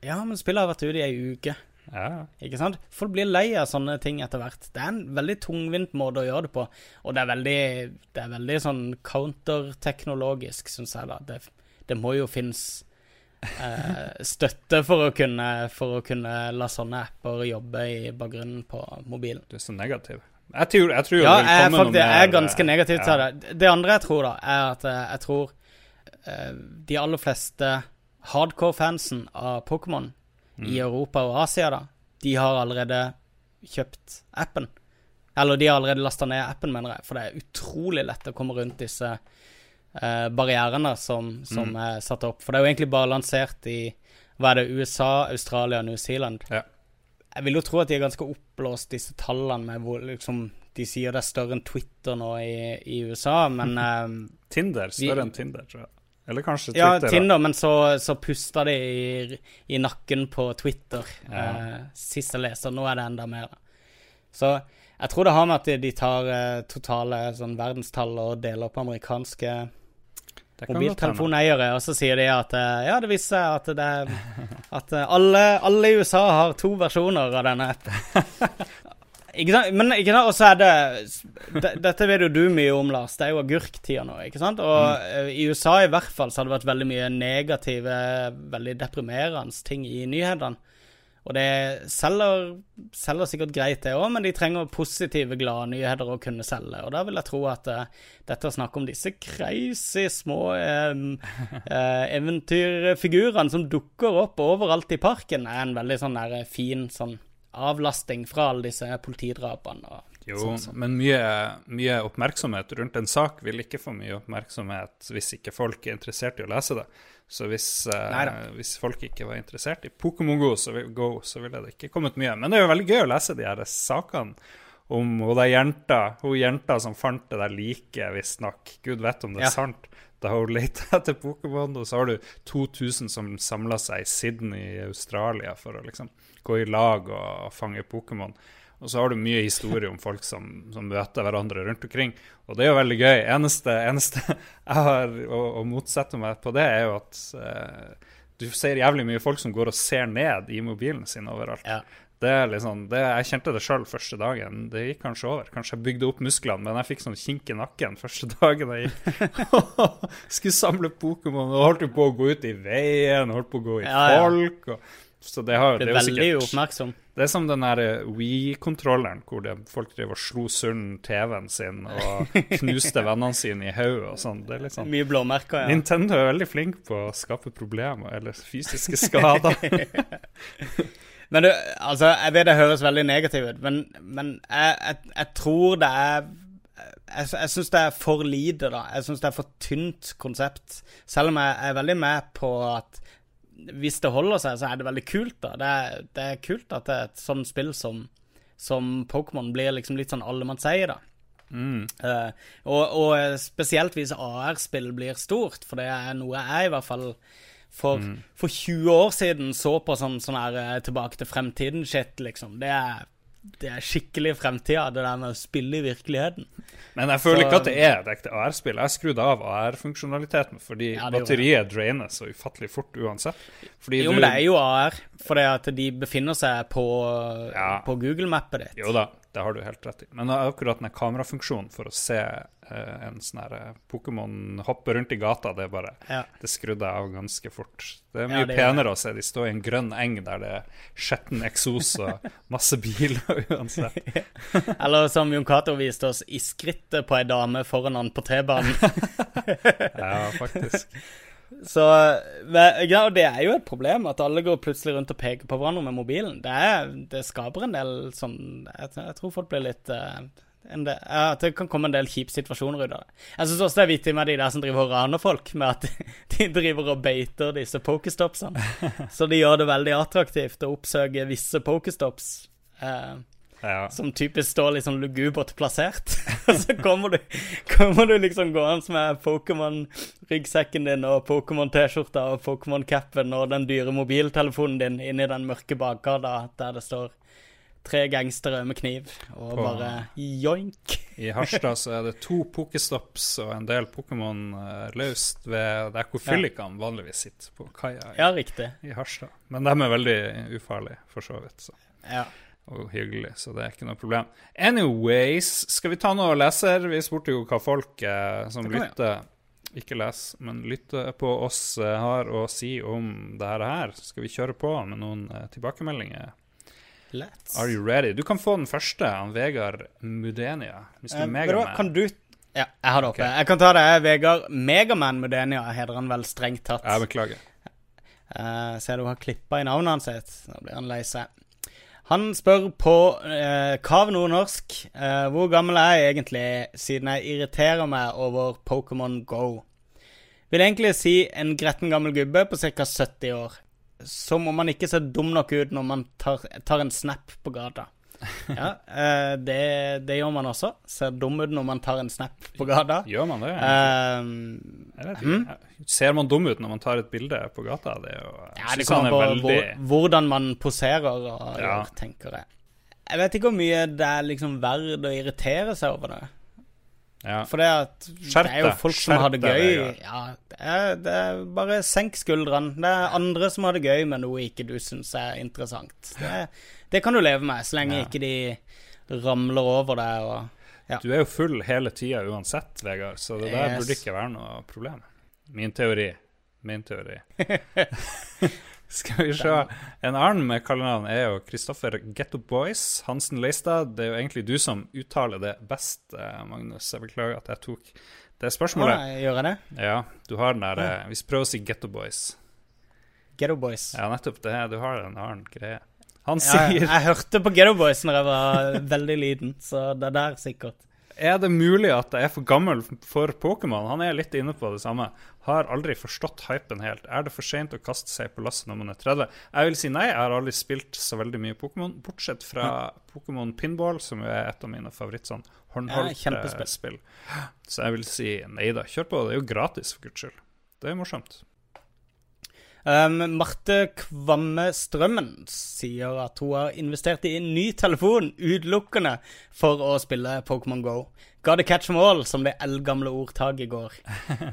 Ja, men spillet har vært ute i ei uke. Ja. Ikke sant? Folk blir lei av sånne ting etter hvert. Det er en veldig tungvint måte å gjøre det på. Og det er veldig, det er veldig sånn counterteknologisk, syns jeg, da. Det, det må jo finnes eh, støtte for å, kunne, for å kunne la sånne apper jobbe i bakgrunnen på mobilen. Du er så negativ. Jeg tror, jeg tror Ja, det jeg faktisk, jeg er ganske eh, negativ ja. til det. Det andre jeg tror, da, er at eh, jeg tror eh, de aller fleste hardcore-fansen av Pokémon Mm. i Europa og Asia, da, de har allerede kjøpt appen. Eller de har allerede lasta ned appen, mener jeg. For det er utrolig lett å komme rundt disse uh, barrierene som, som Mm. er satt opp. For det er jo egentlig bare lansert i hva er det, USA, Australia og New Zealand. Ja. Jeg vil jo tro at de er ganske oppblåst, disse tallene med hvor liksom De sier det er større enn Twitter nå i, i USA, men eh, Tinder, større enn Tinder, tror jeg. Eller kanskje Ja, Tinder, da. Men så, så pusta de i, i nakken på Twitter Ja. eh, sist jeg leste. Nå er det enda mer. Så jeg tror det har med at de, tar eh, totale sånn verdenstall og deler opp amerikanske mobiltelefoneiere, og så sier de at eh, ja, det viser seg at det At eh, alle, alle i USA har to versjoner av denne appen. Ikke sant? Men ikke sant? Og så er det de- Dette vet jo du mye om, Lars. Det er jo agurktida nå, ikke sant? Og mm. i USA i hvert fall så har det vært veldig mye negative, veldig deprimerende ting i nyhetene. Og det selger, selger sikkert greit, det òg, men de trenger positive, glade nyheter å kunne selge. Og da vil jeg tro at uh, dette å snakke om disse crazy små eh, uh, eventyrfigurene som dukker opp overalt i parken, er en veldig sånn der fin sånn avlasting fra alle disse politidrapene. Jo, sånn, sånn. men mye, mye oppmerksomhet rundt en sak vil ikke få mye oppmerksomhet hvis ikke folk er interessert i å lese det. Så hvis, eh, hvis folk ikke var interessert i Pokémon Go, så, vil, Go, så ville det ikke kommet mye. Men det er jo veldig gøy å lese de her sakene om hun der jenta, hun jenta som fant det der liket, visstnok. Gud vet om det er Ja. sant. Da hun leita etter Pokémon, og så har du 2000 som samla seg i Sydney i Australia for å liksom gå i lag og fange Pokémon. Og så har du mye historie om folk som, som, møter hverandre rundt omkring. Og det er jo veldig gøy. Eneste, eneste jeg har å, å, motsette meg på det, er jo at eh, du ser jævlig mye folk som går og ser ned i mobilen sin overalt. Ja. Det er liksom, det, jeg kjente det sjøl første dagen. Det gikk kanskje over. Kanskje jeg bygde opp musklene, men jeg fikk sånn kink i nakken første dagen jeg gikk. Skulle samle Pokémon og holdt på å gå ut i veien, holdt på å gå i ja, folk. Og, så det, har, det, er, det er veldig sikkert, oppmerksom. Det er som den der eh, Wii-kontrolleren hvor det, folk driver og slo sund TV-en sin og knuste vennene sine i hodet og sånn. Det er litt sånn Mye blåmerker, ja. Nintendo er veldig flink på å skape problemer eller fysiske skader. Men du, altså, jeg vet det høres veldig negativt ut, men, men jeg, jeg, jeg, tror det er Jeg, jeg syns det er for lite, da. Jeg syns det er for tynt konsept. Selv om jeg er veldig med på at hvis det holder seg, så er det veldig kult, da. Det er, det er kult at det er et sånt spill som, som Pokémon blir liksom litt sånn allemannseie, da. Mm. Uh, og, og, spesielt hvis AR-spill blir stort, for det er noe jeg i hvert fall for, mm. for 20 år siden så på sånn, sånn her eh, Tilbake til fremtiden-shit, liksom. Det er, det er skikkelig fremtida, det der med å spille i virkeligheten. Men jeg føler så, ikke at det er et ekte AR-spill. Jeg skrudde av AR-funksjonaliteten fordi ja, batteriet drainer så ufattelig fort uansett. Fordi jo, du... men det er jo AR, fordi at de befinner seg på, ja. på Google-mappet ditt. Jo da, det har du helt rett i. Men akkurat den kamerafunksjonen for å se uh, en sånn her uh, Pokémon hoppe rundt i gata, det er bare ja. Det skrudde jeg av ganske fort. Det er mye ja, det penere å se de stå i en grønn eng der det er skitten eksos og masse biler uansett. Eller som Jon Cato viste oss, i skrittet på ei dame foran han på T-banen. ja, faktisk. Så ja, det er jo et problem at alle går plutselig rundt og peker på hverandre med mobilen. Det, er, det skaper en del sånn Jeg, jeg tror folk blir litt uh, del, ja, At det kan komme en del kjipe situasjoner ut av det. Jeg syns også det er vittig med de der som driver og raner folk, med at de driver og beiter disse pokestopsene. Så de gjør det veldig attraktivt å oppsøke visse pokestops. Uh, ja. Som typisk står litt sånn lugubert plassert. Og så kommer du, kommer du liksom gående med Pokémon-ryggsekken din og Pokémon-T-skjorta og Pokémon-capen og den dyre mobiltelefonen din inni den mørke bakgata der det står tre gangstere med kniv, og På, bare joink. I Harstad så er det to Pokestops og en del Pokémon uh, løst ved der hvor fyllikene ja. vanligvis sitter, på kaia i, ja, riktig. i Harstad. Men de er veldig ufarlige, for så vidt. Så. Ja og hyggelig, så det er ikke noe problem. Anyways, skal vi ta noe leser? Vi spurte jo hva folk eh, som lytter, ikke leser, men lytter på oss, eh, har å si om det her. Skal vi kjøre på med noen eh, tilbakemeldinger? Let's. Are you ready? Du kan få den første, han Vegard Mudenia. Mr. Eh, Megaman. Kan du Ja, jeg har det oppe. Okay. Jeg kan ta det. Vegard Megaman Mudenia heter han vel strengt tatt. Jeg beklager. Uh, ser du har klippa i navnet hans Nå blir han lei seg. Han spør på eh, Kav Nordnorsk eh, hvor gammel er jeg egentlig, siden jeg irriterer meg over Pokémon Go. Vil egentlig si en gretten gammel gubbe på ca. 70 år. Som om man ikke ser dum nok ut når man tar, tar en snap på gata. Ja, uh, det, det, gjør man også. Ser dum ut når man tar en snap på gata. Gjør man det? Uh, mm. Ser man dum ut når man tar et bilde på gata? Det er jo, ja, det kommer på veldig... hvordan man poserer og ja. gjør, tenker jeg. Jeg vet ikke hvor mye det er liksom verdt å irritere seg over det. Ja. For det, at, det er jo folk som har det gøy. Ja, det er, det er bare senk skuldrene. Det er andre som har det gøy med noe ikke du syns er interessant. Det, det, kan du leve med, så lenge ja. ikke de ramler over deg. Og, ja. Du er jo full hele tida uansett, Vegard, så det der yes. burde ikke være noe problem. Min teori. Min teori. Skal vi se. En annen med kallenavn er jo Kristoffer Getto Boys Hansen Leistad. Det er jo egentlig du som uttaler det best, eh, Magnus. Jeg beklager at jeg tok det spørsmålet. Ah, gjør jeg det? Ja, du har den der ah. Vi prøver å si Getto Boys. Getto Boys. Ja, nettopp det. Du har en annen greie. Han sier Jeg hørte på Ghetto Boys når jeg var veldig liten, så det er der sikkert. Er det mulig at jeg er for gammel for Pokémon? Han er litt inne på det samme. Har aldri forstått hypen helt. Er det for seint å kaste seg på lasset når man er 30? Jeg vil si nei, jeg har aldri spilt så veldig mye Pokémon, bortsett fra. Pokémon Pinball, som er et av mine favoritt sånn håndholdte spill. Så jeg vil si nei da, kjør på. Det er jo gratis, for guds skyld. Det er morsomt. Um, Marte Kvamme Strømmen sier at hun har investert i en ny telefon utelukkende for å spille Pokémon Go. Det catch them all, som det eldgamle ordtaket går.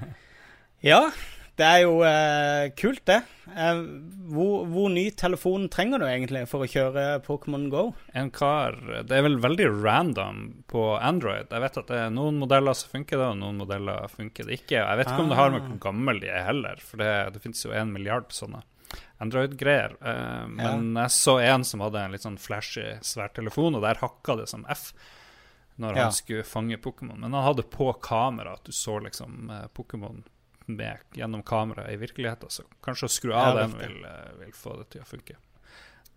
ja, det er jo eh, kult, det. Eh, hvor, hvor, ny telefon trenger du egentlig for å kjøre Pokémon Go? En kar Det er vel veldig random på Android. Jeg vet at det er noen modeller som funker det, og noen modeller funker det ikke. Jeg vet ikke ah. om det har med hvor gammel de er heller, for det, det finnes jo en milliard sånne Android-greier. Eh, men ja. jeg så en som hadde en litt sånn flashy sværtelefon, og der hakka det som F når han skulle fange Pokémon. Men han hadde på kamera at du så liksom eh, Pokémon med gjennom kamera i virkeligheten. Så kanskje å skru av den vil, eh, vil, få det til å funke.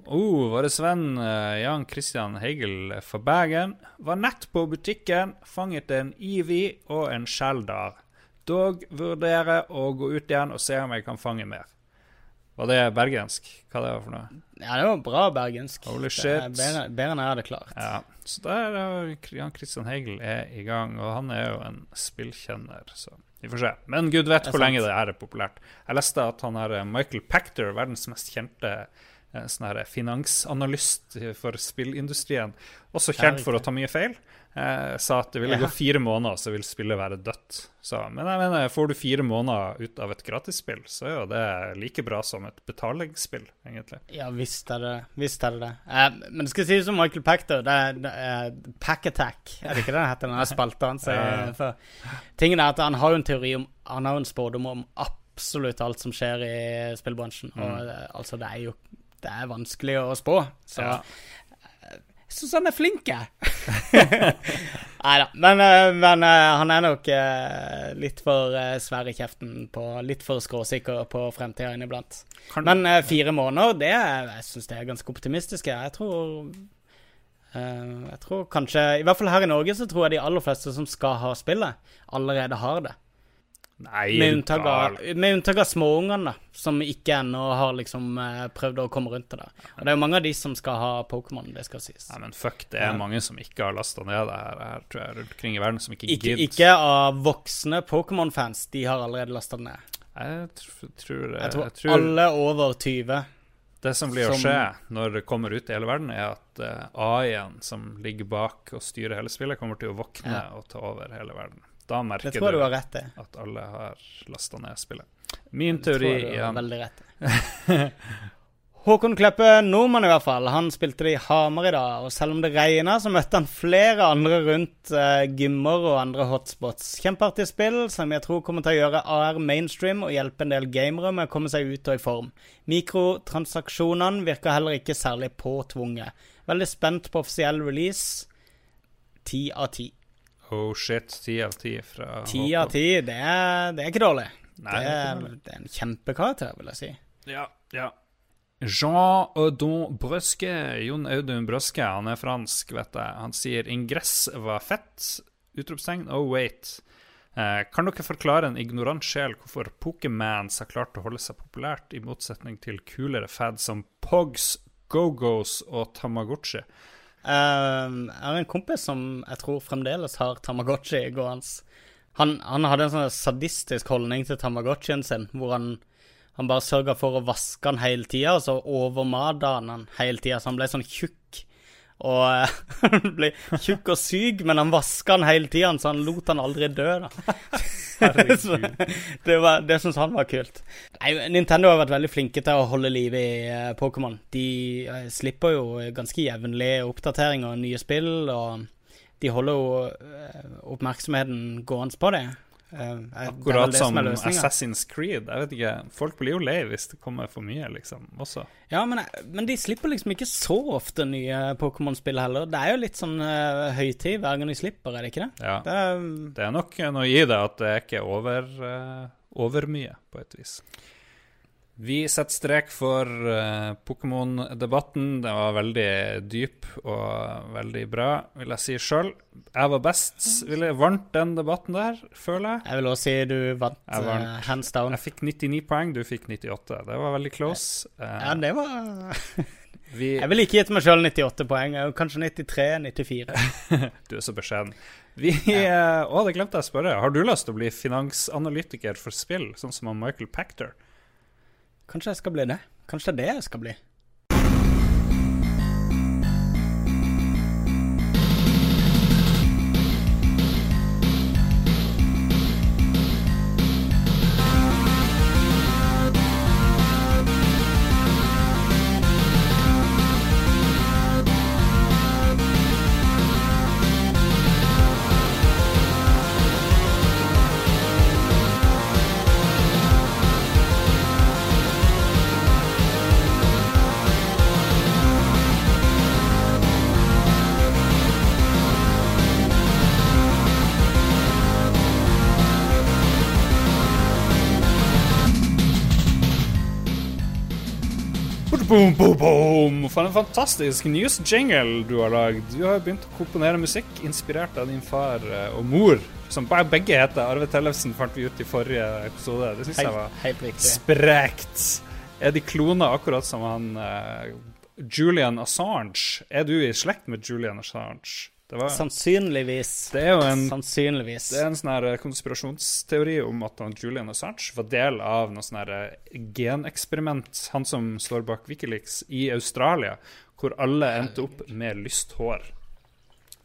Oh, vår venn uh, Jan Christian Heigel fra Bergen var nett på butikken, fanget en Ivi og en Sjeldar. Dog vurderer å gå ut igjen og se om jeg kan fange mer. Var det bergensk? Hva det var for noe? Ja, det var bra bergensk. Holy shit. Bedre, bedre enn jeg hadde klart. Ja, Så der er Jan Christian Hegel er i gang, og han er jo en spillkjenner, så vi får se. Men gud vet hvor lenge det er populært. Jeg leste at han er Michael Pactor, verdens mest kjente eh, sånn finansanalyst for spillindustrien, også kjent for å ta mye feil, eh, sa at det ville ja. gå fire måneder, så vil spillet være dødt. Så, men jeg mener, får du fire måneder ut av et gratisspill, så er jo det like bra som et betalingsspill, egentlig. Ja, visst er det visst er det. Eh, men det skal sies som Michael Pactor, det er, det er Pack Attack, er det ikke det den heter? Den spalta han sier. For tingen er at han har jo en teori om Han har jo en spådom om absolutt alt som skjer i spillbransjen. Mm. Og eh, altså, det er jo det er vanskelig å spå. Så ja. Han er flink, jeg. Nei da. Men, eh, men, eh, han er nok eh, litt for svær i kjeften på Litt for skråsikker på fremtida inniblant. Men fire måneder, det jeg syns det er ganske optimistisk. Jeg tror jeg tror kanskje I hvert fall her i Norge så tror jeg de aller fleste som skal ha spillet, allerede har det. Nei, med unntak av, med unntak av småungene, som ikke ennå har liksom uh, prøvd å komme rundt det. Og det er jo mange av de som skal ha Pokémon, det skal sies. Nei, men fuck, det er mange som ikke har lasta ned det her, her tror jeg, rundt omkring i verden, som ikke, ikke gidder. Ikke av voksne Pokémon-fans, de har allerede lasta det ned. Jeg tror, tror, jeg tror, jeg tror alle over 20 det som blir å skje når det kommer ut i hele verden, er at eh, AI-en som ligger bak og styrer hele spillet, kommer til å våkne ja. og ta over hele verden. Da merker du, du at alle har lasta ned spillet. Min teori tror du har veldig rett i. Håkon Kleppe, nordmann i hvert fall, han spilte det i Hamar i dag. Og selv om det regna, så møtte han flere andre rundt uh, gymmer og andre hotspots. Kjempeartig spill som jeg tror kommer til å gjøre AR mainstream og hjelpe en del gamere med å komme seg ut og i form. Mikrotransaksjonene virker heller ikke særlig påtvunget. Veldig spent på offisiell release. Ti av ti. Oh shit, ti av ti fra Ti av ti, det, det, er ikke dårlig. Nei, det, er, det er en kjempekarakter, vil jeg si. Ja, ja. Jean Audun Brøske, Jon Audun Brøske, han er fransk, vet jeg. Han sier 'ingress var fett'. Utropstegn. Oh, wait. Eh, kan dere forklare en ignorant sjel hvorfor Pokémans har klart å holde seg populært, i motsetning til kulere fads som Pogs, Go-Go's og Tamagotchi? Uh, jeg har en kompis som jeg tror fremdeles har Tamagotchi gående. Han, han hadde en sånn sadistisk holdning til Tamagotchien sin, hvor han, han bare sørga for å vaske den hele tida, og så overmata han den hele tida, så han ble sånn tjukk og han ble tjukk og syk, men han vaska han hele tida, så han lot han aldri dø, da. det var, det syns han var kult. Nei, Nintendo har vært veldig flinke til å holde liv i uh, Pokémon. De uh, slipper jo ganske jevnlig oppdateringer og nye spill, og de holder jo uh, oppmerksomheten gående på det. Uh, Akkurat som, som Assassin's Creed. Jeg vet ikke, Folk blir jo lei hvis det kommer for mye, liksom. også. Ja, men, men de slipper liksom ikke så ofte nye Pokémon-spill heller. Det er jo litt sånn uh, høytid hver gang de slipper, er det ikke det? Ja. Det er, det er nok noe i det at det er ikke over, uh, over mye, på et vis. Vi setter strek for uh, Pokémon-debatten. Den var veldig dyp og veldig bra, vil jeg si sjøl. Jeg var best. Vil jeg vant den debatten der, føler jeg. Jeg vil også si du vant, Jeg vant. uh, hands down. Jeg fikk 99 poeng, du fikk 98. Det var veldig close. Uh, Ja, det var vi, Jeg ville ikke gitt meg sjøl 98 poeng. Kanskje 93-94. du er så beskjeden. Vi uh, Å, det glemte jeg å spørre. Har du lyst til å bli finansanalytiker for spill, sånn som Michael Pactor? Kanskje jeg skal bli det. Kanskje det er det jeg skal bli. Boom, boom, boom. For en fantastisk news-jingle du har lagd. Du har begynt å komponere musikk inspirert av din far eh, og mor, som begge heter Arve Tellefsen, fant vi ut i forrige episode. Det syns jeg var helt sprekt. Er de kloner akkurat som han uh, Julian Assange? Er du i slekt med Julian Assange? Var, Sannsynligvis. det er jo en Sannsynligvis. det er en sånn her eh, konspirasjonsteori om at Julian Assange var del av noe sånn eh, geneksperiment, han som står bak Wikileaks, i Australia, hvor alle endte opp med lyst hår.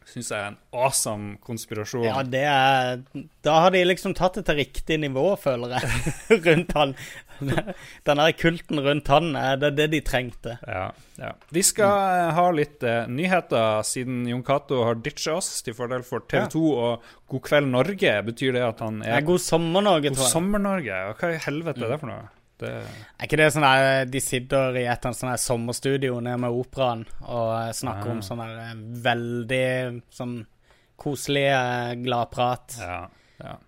Syns jeg er en awesome konspirasjon. Ja, det er Da har de liksom tatt det til riktig nivå, føler jeg, rundt han. Den der kulten rundt han, er det det de trengte. Ja, ja. Vi skal eh, ha litt eh, nyheter, siden Jon Cato har ditcha oss til fordel for TV2 og God kveld Norge. Betyr det at han er er God sommer-Norge, God tror jeg. sommer-Norge? Hva i helvete er det for noe? Det, Er ikke det sånn der de sitter i et sånn sommerstudio nede med operaen og eh, snakker Ah. om sånn der eh, veldig sånn koselig eh, gladprat? ja, ja.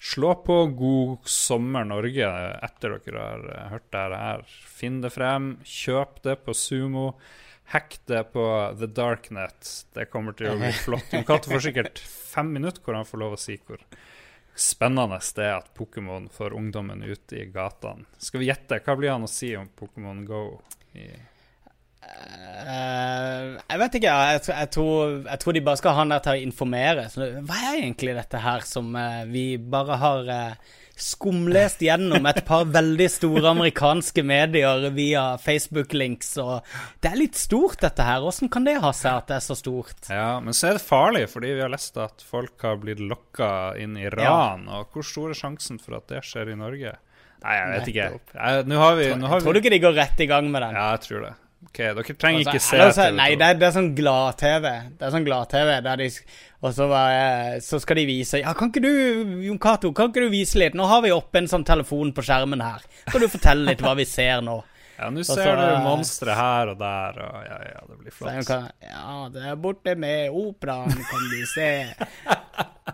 Slå på God sommer Norge etter dere har eh, hørt det her. Finn det frem, kjøp det på Sumo. Hack det på The Darknet. Det kommer til å bli flott. Cato får sikkert fem minutter hvor han får lov å si hvor spennende det er at Pokémon får ungdommen ut i gatene. Skal vi gjette? Hva blir han å si om Pokémon Go? I Eh, jeg vet ikke. Jeg, jeg, tror, jeg tror de bare skal ha han der til å informere. Så, hva er egentlig dette her som uh, vi bare har uh, skumlest gjennom et par veldig store amerikanske medier via Facebook-links? Og det er litt stort, dette her. Åssen kan det ha seg at det er så stort? Ja, men så er det farlig, fordi vi har lest at folk har blitt lokka inn i ran. Og hvor stor er sjansen for at det skjer i Norge? Nei, jeg vet ikke. Jeg- Nå har vi, nå har Tror du ikke de går rett i gang med den? Ja, jeg tror det. Ok, Dere trenger Altså, ikke se eller TV2. Nei, det er, det er sånn glad-TV. Det er sånn glad-TV der de Og så, så skal de vise Ja, kan ikke du, Jon Cato, kan ikke du vise litt? Nå har vi oppe en sånn telefon på skjermen her. Kan du fortelle litt hva vi ser nå? Ja, nå ser du monstre her og der, og ja, ja, det blir flott. kan, ja, det er borte med operaen, kan du se.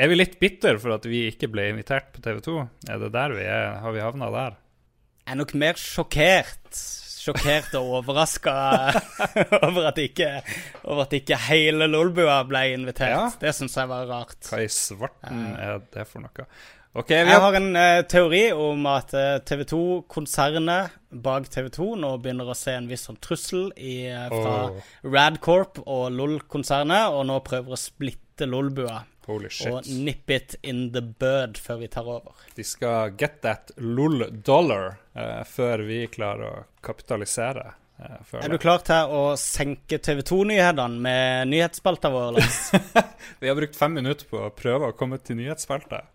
Er vi litt bitter for at vi ikke ble invitert på TV2? Er det der vi er? Har vi havna der? Er nok mer sjokkert. Sjokkert og overraska over, over at ikke hele Lolbua ble invitert. Ja. Det syns jeg var rart. Hva i svarten er det for noe? OK, vi Jeg har en uh, teori om at TV 2-konsernet bak TV 2 nå begynner å se en viss sånn trussel i, uh, fra oh. Radcorp og LOL-konsernet, og nå prøver å splitte LOL-bua. Og nip it in the bird før vi tar over. De skal get that lol dollar eh, før vi klarer å kapitalisere. Uh, Er du klar til å senke TV 2-nyhetene med nyhetsspalta vår, Vi har brukt fem minutter på å prøve å komme til nyhetsspalta.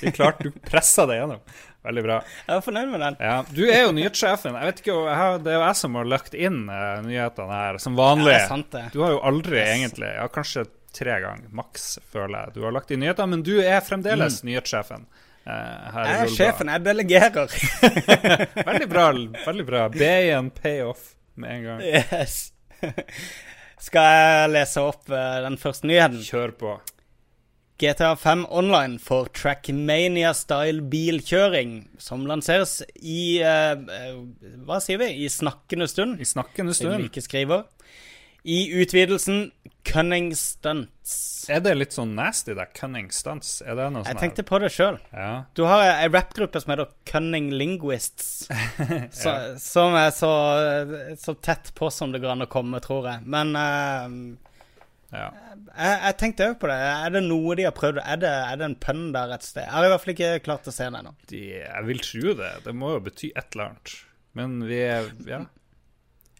Vi klarte, du pressa deg gjennom. Veldig bra. Jeg er fornøyd med den. Ja, Du er jo nyhetssjefen. Jeg vet ikke, Det er jo jeg som har lagt inn eh, nyhetene her, som vanlig. Ja, det er sant, det. Du har jo aldri egentlig Ja, kanskje tre ganger maks, føler jeg. Du har lagt inn nyheter, men du er fremdeles nyhetssjefen. Eh, Jeg er sjefen, jeg delegerer. Veldig bra. veldig bra B-en payoff med en gang. Yes. Skal jeg lese opp eh, den første nyheten? Kjør på. GTA 5 Online for Trackmania-style bilkjøring, som lanseres i uh, Hva sier vi? I snakkende stund. I snakkende stund. Jeg ikke skriver. I utvidelsen Cunning Stunts. Er det litt sånn nasty, det? Cunning Stunts? Er det noe Jeg tenkte på det sjøl. Ja. Du har ei rappgruppe som heter Cunning Linguists. så. Som er så, så, tett på som det går an å komme, tror jeg. Men uh, ja. Jeg, jeg tenkte òg på det. Er det noe de har prøvd? Er det, er det en pønn der et sted? Jeg har i hvert fall ikke klart å se det ennå. Jeg vil tro det. Det må jo bety et eller annet. Men vi er Ja.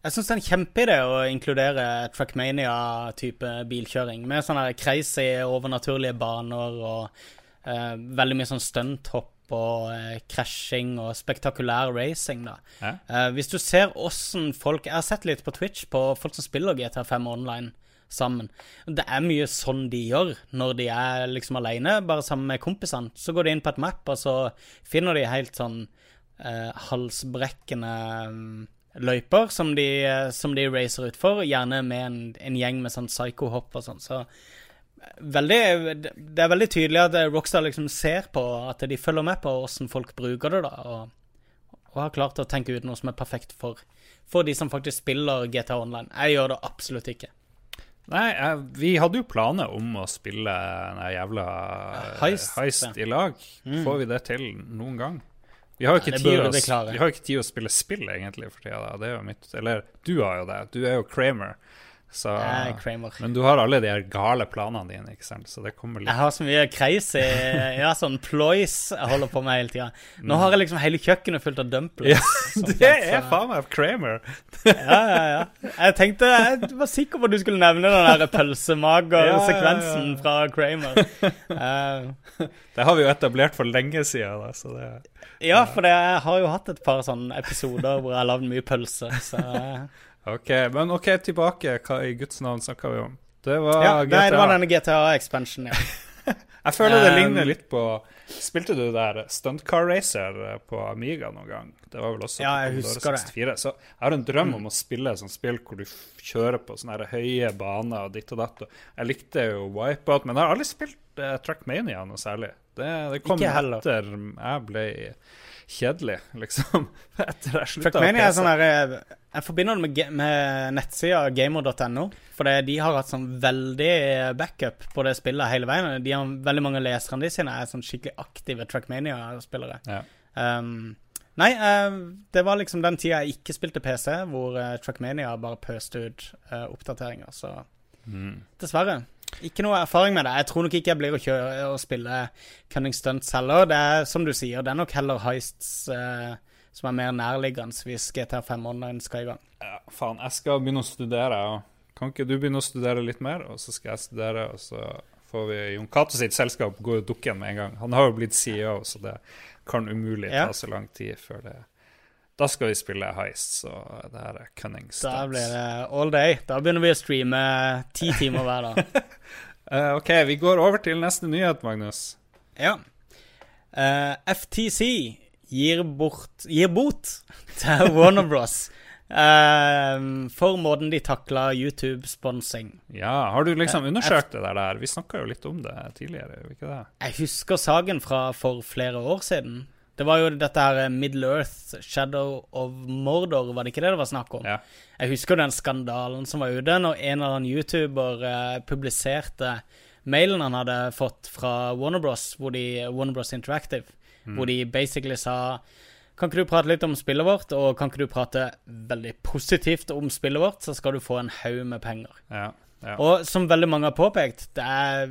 Jeg syns det er en kjempeidé å inkludere Trackmania-type bilkjøring. Med sånne crazy, overnaturlige baner og uh, veldig mye sånn stunthopp og uh, krasjing og spektakulær racing. da. Ja. Uh, hvis du ser åssen folk Jeg har sett litt på Twitch på folk som spiller GTA5 online sammen. Det er mye sånn de gjør når de er liksom alene, bare sammen med kompisene. Så går de inn på et map, og så finner de helt sånn eh, halsbrekkende um, løyper som de, som de racer utfor, gjerne med en, en, gjeng med sånn psycho-hopp og sånn. Så veldig, det er veldig tydelig at Rockstar liksom ser på at de følger med på åssen folk bruker det, da. Og, og, har klart å tenke ut noe som er perfekt for, for de som faktisk spiller GTA Online. Jeg gjør det absolutt ikke. Nei, jeg, vi hadde jo planer om å spille den jævla heist, heist i lag. Mm. Får vi det til noen gang? Vi har jo ikke, tid, å, spille spill, egentlig, for tida. Det er jo mitt Eller du har jo det. Du er jo Kramer. Så, men du har alle de her gale planene dine, ikke sant? så det kommer litt Jeg har så mye crazy ja, sånn ploys jeg holder på med hele tida. Nå har jeg liksom hele kjøkkenet fullt av dumplings. Ja, det er faen meg Kramer. ja, ja, ja. Jeg tenkte Jeg var sikker på at du skulle nevne den der pølsemager-sekvensen fra Kramer. Uh, det har vi jo etablert for lenge siden, da, så det Ja, for det, jeg har jo hatt et par sånne episoder hvor jeg har lagd mye pølse, så Ok, Men ok, tilbake. Hva i Guds navn snakka vi om? Det var ja, GTA. Det var denne GTA-expansionen, ja. jeg føler det ligner um, litt på Spilte du der Stunt Car Racer eh, på Amiga noen gang? Det var vel også ja, jeg husker 64. det. Så jeg har en drøm mm. om å spille et sånt spill hvor du kjører på sånne høye baner og ditt og datt. Jeg likte jo Wipeout, men jeg har aldri spilt uh, Trackmania noe særlig. Det, det kom etter jeg ble kjedelig, liksom. etter jeg slutta å pese. Sånn eh, jeg forbinder det med, med nettsida gamer.no. For de har hatt sånn veldig backup på det spillet hele veien. De har Veldig mange lesere leserne de sine er sånn skikkelig aktive Trackmania-spillere. Ja. Um, nei, uh, det var liksom den tida jeg ikke spilte PC, hvor uh, Trackmania bare pøste ut uh, oppdateringer. Så mm. dessverre. Ikke noe erfaring med det. Jeg tror nok ikke jeg blir å kjøre og spille Cunning Stunts heller. Det er som du sier, det er nok heller Heists uh, som er mer nærliggende hvis GTA5 Online skal i gang. Ja, faen, jeg skal begynne å studere. Kan ikke du begynne å studere litt mer, og så skal jeg studere, og så får vi Jon Cato sitt selskap gå i dukken med en gang. Han har jo blitt CEO, så det kan umulig ta så lang tid før det Da skal vi spille Heist, så det her er cunning stunts. Da blir det all day. Da begynner vi å streame ti timer hver dag. uh, OK, vi går over til neste nyhet, Magnus. Ja. Uh, eh, FTC gir, bort, gir bot til Warner Bros. Uh, for måten de takla YouTube-sponsing. Ja, Har du liksom eh, undersøkt det der? Vi snakka jo litt om det tidligere. ikke det? Jeg husker saken fra for flere år siden. Det var jo dette her eh, Middle Earth, Shadow of Mordor, var det ikke det det var snakk om? Ja. Jeg husker den skandalen som var ute når en eller annen YouTuber uh, publiserte mailen han hadde fått fra Warner Bros, de, Warner Bros Interactive Mm. Hvor de basically sa Kan ikke du prate litt om spillet vårt, og kan ikke du prate veldig positivt om spillet vårt, så skal du få en haug med penger. Ja, ja. Og som veldig mange har påpekt, det er,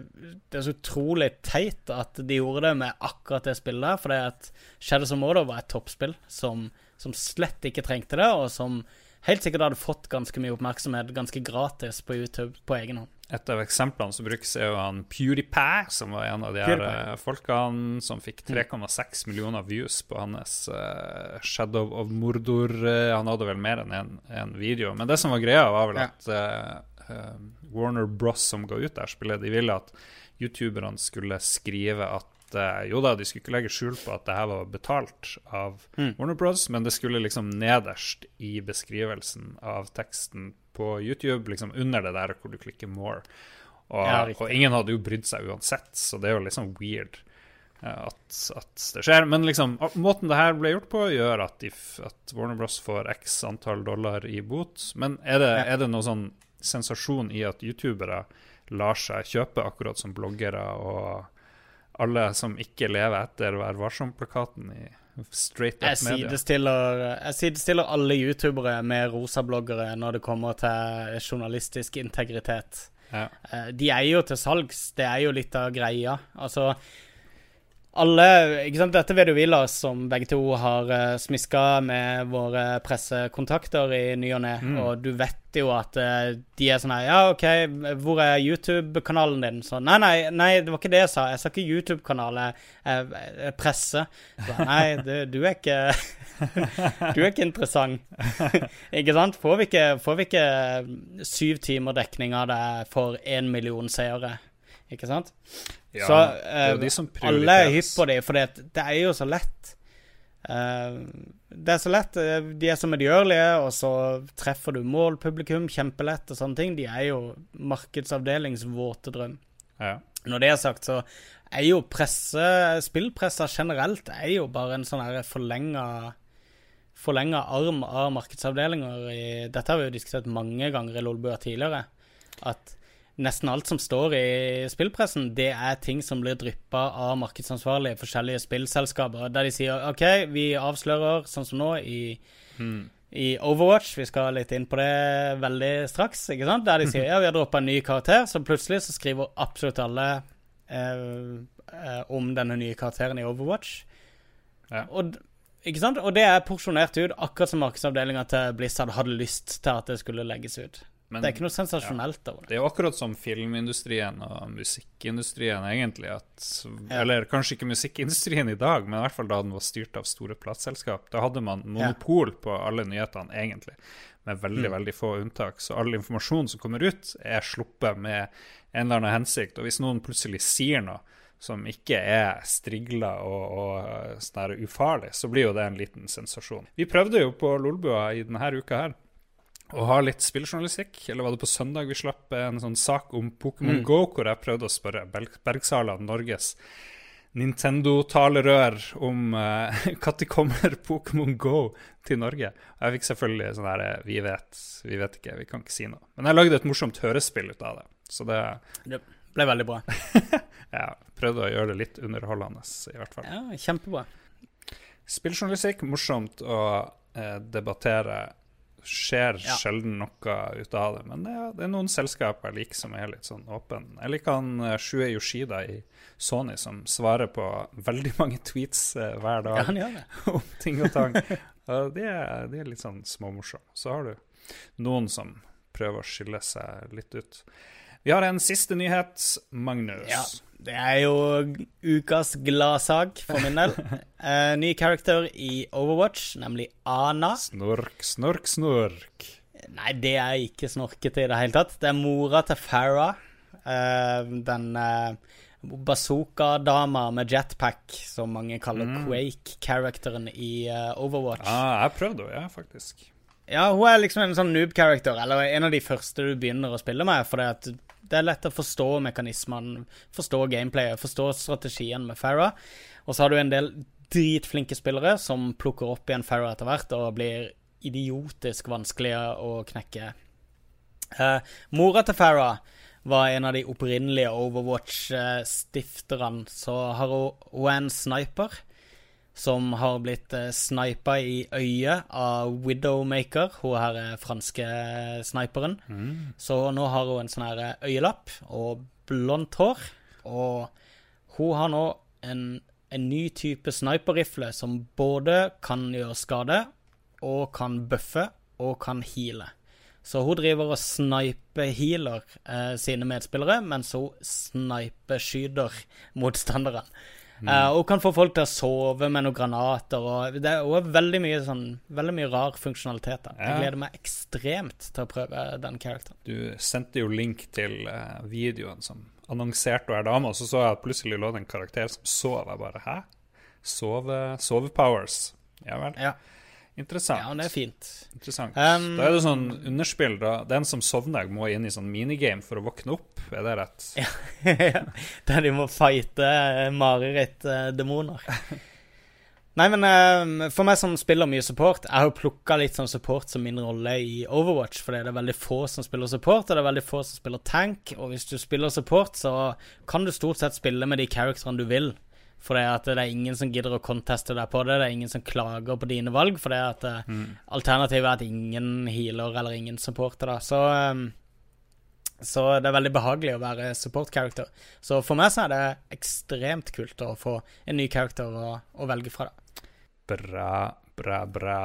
det er, så utrolig teit at de gjorde det med akkurat det spillet der, for det at Shadows of Mordor var et toppspill som, som slett ikke trengte det, og som helt sikkert hadde fått ganske mye oppmerksomhet ganske gratis på YouTube på egen hånd. Et av eksemplene som brukes, er jo han PewDiePie, som var en av de her uh, folkene som fikk 3,6 mm. millioner views på hans uh, Shadow of Mordor. Uh, han hadde vel mer enn én en video. Men det som var greia, var vel at Warner Bros, som ga ut det spillet, de ville at youtuberne skulle skrive at jo da, de skulle ikke legge skjul på at det her var betalt av mm. Warner Bros, men det skulle liksom nederst i beskrivelsen av teksten på YouTube, liksom under det der hvor du klikker 'more'. Og, ja, og, ingen hadde jo brydd seg uansett, så det er jo liksom weird uh, at, at, det skjer. Men liksom, måten det her ble gjort på, gjør at, if, at Warner Bros får x antall dollar i bot. Men er det, er det noe sånn sensasjon i at youtubere lar seg kjøpe, akkurat som bloggere og alle som ikke lever etter Vær varsom-plakaten i straight up jeg sidestiller, jeg sidestiller alle youtubere med rosabloggere når det kommer til journalistisk integritet. Ja. Eh, de er jo til salgs. Det er jo litt av greia. Altså alle ikke sant? Dette vet jo vi, Lars, som begge to har uh, smiska med våre pressekontakter i ny og ne. Mm. Og du vet jo at uh, de er sånn her Ja, OK, hvor er YouTube-kanalen din? Så nei, nei, nei, det var ikke det jeg sa. Jeg sa ikke YouTube-kanal, jeg presse. Så, nei, du, du, er ikke Du er ikke interessant. ikke sant? Får vi ikke, får vi ikke syv timer dekning av det for én million seere? Ikke sant? Ja, så uh, alle er hypp på det, for det, det, er jo så lett. Uh, det er så lett. Eh, de er så medgjørlige, og så treffer du målpublikum kjempelett og sånne ting. De er jo markedsavdelings våte drøm. Ja. Når det er sagt, så er jo presse, spillpressa generelt er jo bare en sånn forlenga forlenga arm av markedsavdelinger. I, dette har vi jo diskutert mange ganger i Lolbua tidligere. At nesten alt som står i spillpressen, det er ting som blir dryppa av markedsansvarlige i forskjellige spillselskaper. Der de sier OK, vi avslører, sånn som nå, i, mm. i Overwatch. Vi skal litt inn på det veldig straks. ikke sant? Der de sier ja, vi har droppa en ny karakter, så plutselig så skriver absolutt alle eh, eh, om denne nye karakteren i Overwatch. Ja. Og, ikke sant? Og det er porsjonert ut, akkurat som markedsavdelinga til Blizzard hadde lyst til at det skulle legges ut. Men, det er ikke noe sensasjonelt ja, over det. Det er jo akkurat som filmindustrien og musikkindustrien, egentlig. At, ja. Eller kanskje ikke musikkindustrien i dag, men i hvert fall da den var styrt av store plateselskap. Da hadde man monopol på alle nyhetene, egentlig, med veldig mm. veldig få unntak. Så all informasjon som kommer ut, er sluppet med en eller annen hensikt. Og hvis noen plutselig sier noe som ikke er strigla og, og sånn ufarlig, så blir jo det en liten sensasjon. Vi prøvde jo på Lolbua i denne uka her å ha litt spilljournalistikk. Eller var det på søndag vi slapp en sånn sak om Pokémon mm. Go, hvor jeg prøvde å spørre Bergsala, Norges Nintendo-talerør, om når uh, kommer Pokémon Go til Norge. Og jeg fikk selvfølgelig sånn her vi vet, vi vet ikke, vi kan ikke si noe. Men jeg lagde et morsomt hørespill ut av det. Så det Det ble veldig bra. ja. Prøvde å gjøre det litt underholdende, i hvert fall. Ja, kjempebra. Spilljournalistikk, morsomt å eh, debattere skjer ja. sjelden noe ut av det. Men det, det er noen selskaper jeg liker som er litt sånn åpne. Jeg liker han uh, Shue Yoshida i Sony som svarer på veldig mange tweets uh, hver dag ja, om ting og tang. uh, de, er, det er litt sånn småmorsom Så har du noen som prøver å skille seg litt ut. Vi har en siste nyhet. Magnus. Ja. Det er jo ukas gladsak for min del. uh, ny karakter i Overwatch, nemlig Ana. Snork, snork, snork. Nei, det er ikke snorkete i det hele tatt. Det er mora til Farah. Uh, den uh, bazooka-dama med jetpack, som mange kaller mm. Quake-characteren i uh, Overwatch. Ja, ah, jeg prøvde henne, ja, faktisk. Ja, hun er liksom en sånn noob-character, eller en av de første du begynner å spille med. For det er lett å forstå mekanismene, forstå gameplayet, forstå strategien med Farah. Og så har du en del dritflinke spillere som plukker opp igjen Farah etter hvert og blir idiotisk vanskelige å knekke. Uh, mora til Farah var en av de opprinnelige Overwatch-stifterne, så har hun, hun er en sniper som har blitt uh, snipa i øyet av Widowmaker, hun her er franske sniperen. Mm. Så nå har hun en sånn her eh, øyelapp og blondt hår. Og hun har nå en, en ny type sniperrifle som både kan gjøre skade, og kan bøffe, og kan heale. Så hun driver og sniper-healer eh, sine medspillere, mens hun sniper-skyter motstanderen. Mm. Uh, og kan få folk til å sove med noen granater. Og det er også veldig mye, sånn, veldig mye rar funksjonalitet. Ja. Jeg gleder meg ekstremt til å prøve den karakteren. Du sendte jo link til uh, videoen som annonserte hver dame, og så så jeg at plutselig lå det en karakter som sov. Jeg bare Hæ? Sove, sove powers. Ja vel. Ja. Interessant. Ja, det er fint. Interessant. Um, da er det sånn underspill, da. Den som sovner, må inn i sånn minigame for å våkne opp. Er det rett? Ja. Der de må fighte marerittdemoner. mareritt-demoner. Nei, men um, for meg som spiller mye support Jeg har jo plukka litt sånn support som min rolle i Overwatch, fordi det er veldig få som spiller support, og det er veldig få som spiller tank. Og hvis du spiller support, så kan du stort sett spille med de characterne du vil. For det, at det er ingen som gidder å conteste deg på det. Det er ingen som klager på dine valg. For det at eh, mm. alternativet er at ingen healer eller ingen supporter. Da. Så, um, så det er veldig behagelig å være support character. Så for meg så er det ekstremt kult å få en ny character å, å velge fra. Da. Bra, bra, bra.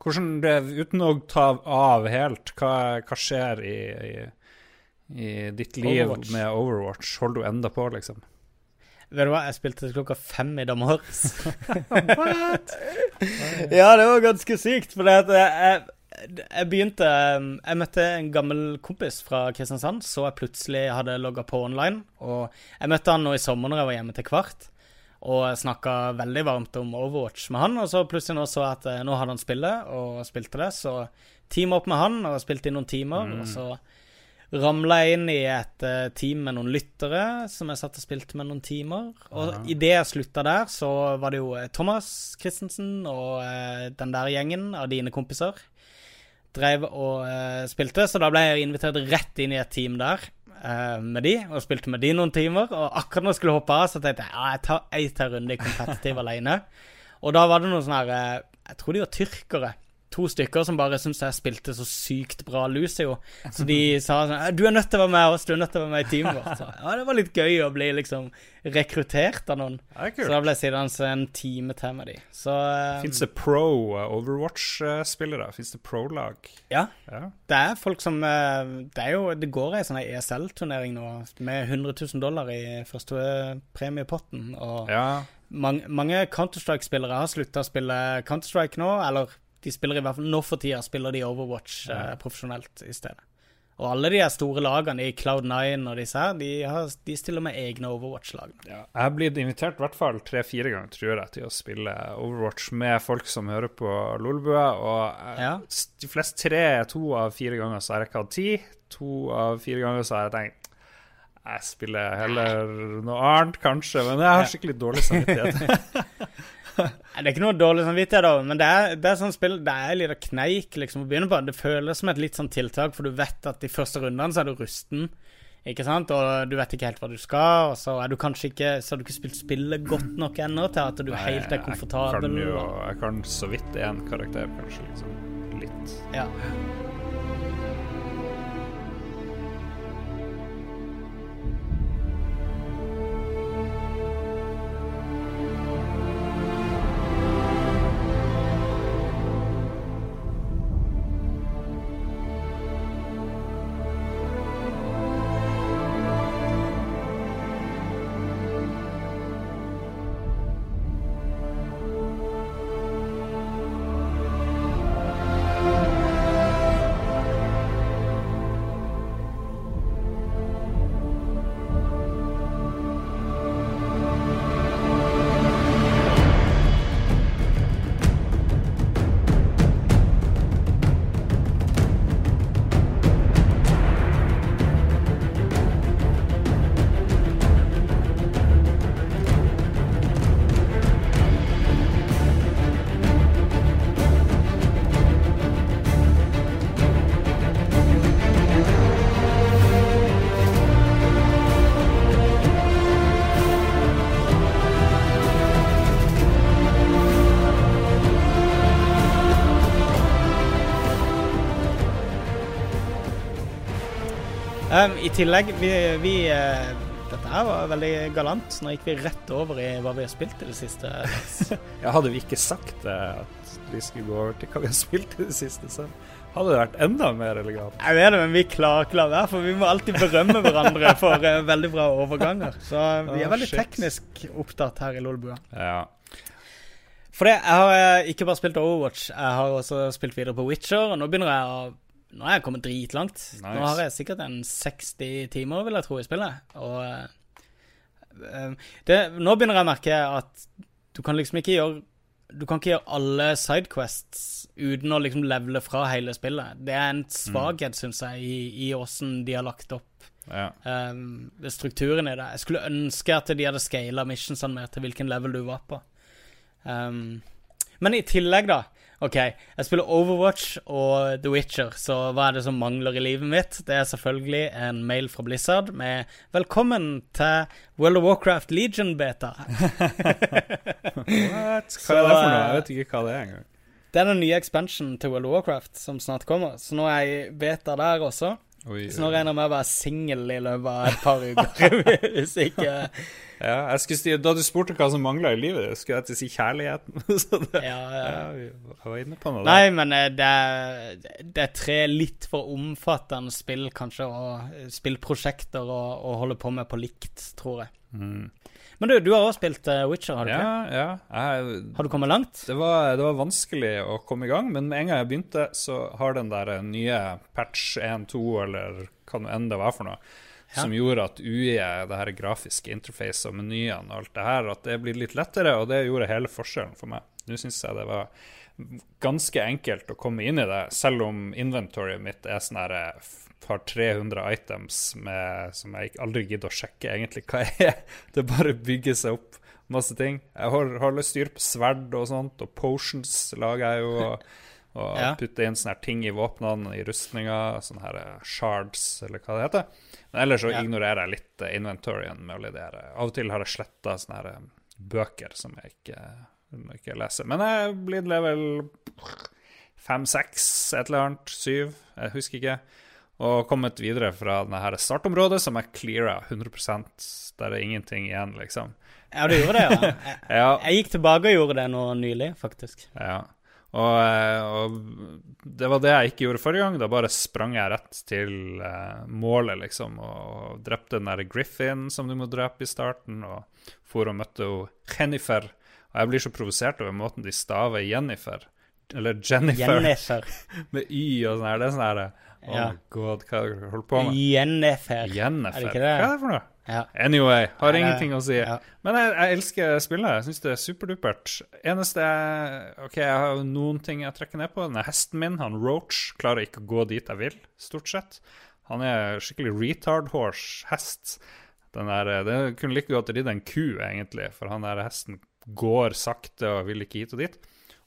Hvordan det, Uten å ta av helt, hva, hva skjer i, i, i ditt liv Overwatch. med Overwatch? Holder du enda på, liksom? Vet du hva, jeg spilte til klokka fem i dag morges. What? ja, det var ganske sykt. For det at jeg, jeg, begynte Jeg møtte en gammel kompis fra Kristiansand, så jeg plutselig hadde logga på online. Og jeg møtte han nå i sommer når jeg var hjemme til kvart. Og snakka veldig varmt om Overwatch med han. Og så plutselig nå så jeg at eh, nå hadde han spillet, og spilte det. Så team opp med han, og spilte i noen timer. Mm. Og så ramla jeg inn i et uh, team med noen lyttere som jeg satt og spilte med noen timer. Og ja. idet jeg slutta der, så var det jo eh, Thomas Christensen og uh, den der gjengen av dine kompiser drev og uh, spilte, så da ble jeg invitert rett inn i et team der med de, og spilte med de noen timer. Og akkurat når jeg skulle hoppe av, så tenkte jeg ja, jeg tar ei til runde i competitive alene. Og da var det noen sånne her Jeg tror de var tyrkere to stykker som bare syntes jeg spilte så sykt bra Lucio. Så de sa sånn 'Du er nødt til å være med oss, du er nødt til å være med i teamet vårt'. Så, ja, det var litt gøy å bli liksom rekruttert av noen. Så da ble jeg sittende en time til med de. Så um, Fins det pro uh, Overwatch-spillere? Fins det pro-lag? Ja. ja. Det er folk som uh, Det er jo Det går ei sånn ESL-turnering nå med 100 000 dollar i første premiepotten, og ja. mange, mange Counter-Strike-spillere har slutta å spille Counter-Strike nå, eller de spiller i hvert fall Nå for tida spiller de Overwatch eh, profesjonelt i stedet. Og alle de store lagene i Cloud9 og disse her, de, har, de stiller med egne Overwatch-lag. Ja, jeg har blitt invitert i hvert fall tre-fire ganger tror jeg, til å spille Overwatch med folk som hører på Lolbua. Og eh, ja. de fleste tre, to av fire ganger så har jeg ikke hatt tid. To av fire ganger så har jeg tenkt jeg spiller heller noe annet, kanskje, men jeg har skikkelig dårlig samvittighet. det er ikke noe dårlig samvittighet, da, men det er, det er sånn spill Det er litt kneik liksom å begynne på. Det føles som et litt sånn tiltak, for du vet at de første rundene så er du rusten. Ikke sant? Og du vet ikke helt hva du skal, og så er du kanskje ikke Så har du ikke spilt spillet godt nok ennå til at du Nei, helt er komfortabel. Jeg kan jo Jeg kan så vidt én karakter, kanskje. Liksom. Litt. Ja. Um, I tillegg, vi, vi uh, Dette her var veldig galant. Nå gikk vi rett over i hva vi har spilt i det siste. ja, hadde vi ikke sagt uh, at vi skulle gå over til hva vi har spilt i det siste, så hadde det vært enda mer elegant. Jeg vet det, men vi klarer ikke det, for vi må alltid berømme hverandre for uh, veldig bra overganger. Så vi er veldig oh, teknisk opptatt her i Lolbua. Ja. For det, jeg har ikke bare spilt Overwatch, jeg har også spilt videre på Witcher, og nå begynner jeg å nå er jeg kommet dritlangt. Nice. Nå har jeg sikkert en 60 timer, vil jeg tro, i spillet. Og uh, det, nå begynner jeg å merke at du kan liksom ikke gjøre Du kan ikke gjøre alle sidequests uten å liksom levele fra hele spillet. Det er en svakhet, mm. syns jeg, i åssen de har lagt opp ja. um, strukturen i det. Jeg skulle ønske at de hadde scala missionsene mer til hvilken level du var på. Um, men i tillegg, da OK, jeg spiller Overwatch og The Witcher, så hva er det som mangler i livet mitt? Det er selvfølgelig en mail fra Blizzard med 'Velkommen til World of Warcraft Legion-beta'. What? Hva er det for noe? Jeg vet ikke hva det er engang. Det er den nye expansionen til World of Warcraft som snart kommer, så nå er jeg beta der også. Oi, så nå regner jeg med å være singel i løpet av et par uker. hvis ikke ja, si, Da du spurte hva som mangla i livet, skulle jeg til å si kjærligheten. så det, ja, ja. ja, jeg var inne på noe Nei, men eh, det er, det er, tre litt for omfattende spill, kanskje, og spillprosjekter å holde på med på likt, tror jeg. Mm. Men du, du har også spilt uh, Witcher, har du ja, ikke? Ja, jeg, Har du kommet langt? Det var, det var, vanskelig å komme i gang, men med en gang jeg begynte, så har den der nye patch 1.2, eller hva nå enn det var for noe, ja. som gjorde at UI, det her grafiske interface og menyene og alt det her, at det blir litt lettere, og det gjorde hele forskjellen for meg. Nå syns jeg det var ganske enkelt å komme inn i det, selv om inventoryet mitt er sånn herre har 300 items med, som jeg aldri gidder å sjekke egentlig hva er. Det bare bygger seg opp masse ting. Jeg holder, holder styr på sverd og sånt, og potions lager jeg jo. Og, og ja. putter inn sånne ting i våpnene, i rustninga, sånne her eh, shards, eller hva det heter. Men ellers så ja. ignorerer jeg litt uh, inventoryen med alle lidere. Av og til har jeg sletta sånne her bøker som jeg ikke, ikke leser. Men jeg blir level fem, seks, et eller annet, syv, jeg husker ikke og kommet videre fra denne startområdet, som er cleara 100% Der er ingenting igjen, liksom. Ja, du gjorde det, ja? Jeg, ja. jeg gikk tilbake og gjorde det nå nylig, faktisk. Ja. Og, eh, og, det var det jeg ikke gjorde forrige gang. Da bare sprang jeg rett til uh, målet, liksom, og drepte den der Griffin som du må drepe i starten, og for og møtte Jennifer. Og jeg blir så provosert over måten de staver Jennifer. Eller Jennifer. Jennifer. med Y og sånn her. Det er sånn herre Oh ja. god, hva er det du holder på med? Jennifer. Jennifer. Er det ikke det? Hva er det for noe? Ja. Anyway, har ja, ingenting å si. Ja. Men jeg, jeg, elsker spillet. Jeg syns det er superdupert. Eneste OK, jeg har noen ting jeg trekker ned på. Den hesten min, han Roach, klarer ikke å gå dit jeg vil, stort sett. Han er skikkelig retard horse-hest. Den der, Det kunne like godt ridd en ku, egentlig, for han der hesten går sakte og vil ikke hit og dit.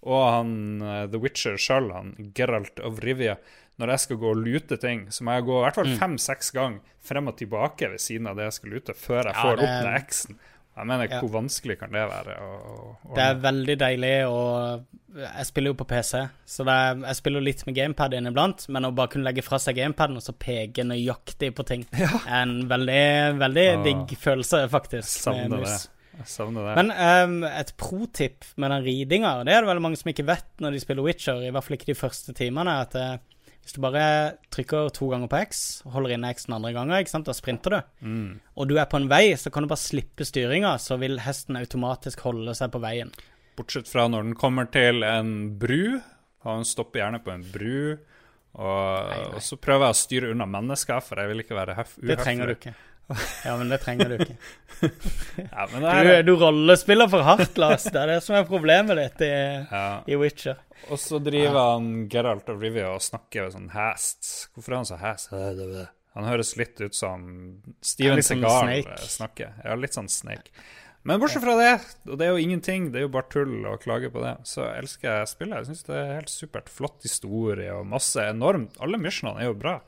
Og han uh, The Witcher sjøl, han Geralt of Rivia når jeg skal gå og lute ting, så må jeg gå i hvert fall mm. fem-seks ganger frem og tilbake ved siden av det jeg skal lute, før jeg får ja, det... opp den X-en. Jeg mener, ja. Hvor vanskelig kan det være? Å, å det er veldig deilig, og jeg spiller jo på PC, så er, jeg spiller litt med gamepad inniblant, men å bare kunne legge fra seg gamepaden og så peke nøyaktig på ting, ja. er en veldig, veldig Åh. digg følelse, faktisk. Savner det. Jeg savner det. Men um, et pro-tipp med den ridinga, det er det veldig mange som ikke vet når de spiller Witcher, i hvert fall ikke de første timene, at det, eh, hvis du bare trykker to ganger på X, og holder inne X den andre gangen, da sprinter du, mm. og du er på en vei, så kan du bare slippe styringa, så vil hesten automatisk holde seg på veien. Bortsett fra når den kommer til en bru. Han stopper gjerne på en bru. Og, nei, nei. og så prøver jeg å styre unna mennesker, for jeg vil ikke være uhøflig. Det trenger du ikke. Ja, men det trenger du ikke. ja, du, du, rollespiller for hardt, Lars. Det er det som er problemet ditt i, ja. i Witcher. Og så driver ja. han Geralt of Rivia og snakker sånn hast. Hvorfor er han så hast? Han høres litt ut som Steven Segar Segal snakker. Ja, litt sånn Snake. Men bortsett fra det, og det er jo ingenting, det er jo bare tull å klage på det, så elsker jeg spillet. Jeg syns det er helt supert. Flott historie og masse enormt Alle missionene er jo bra.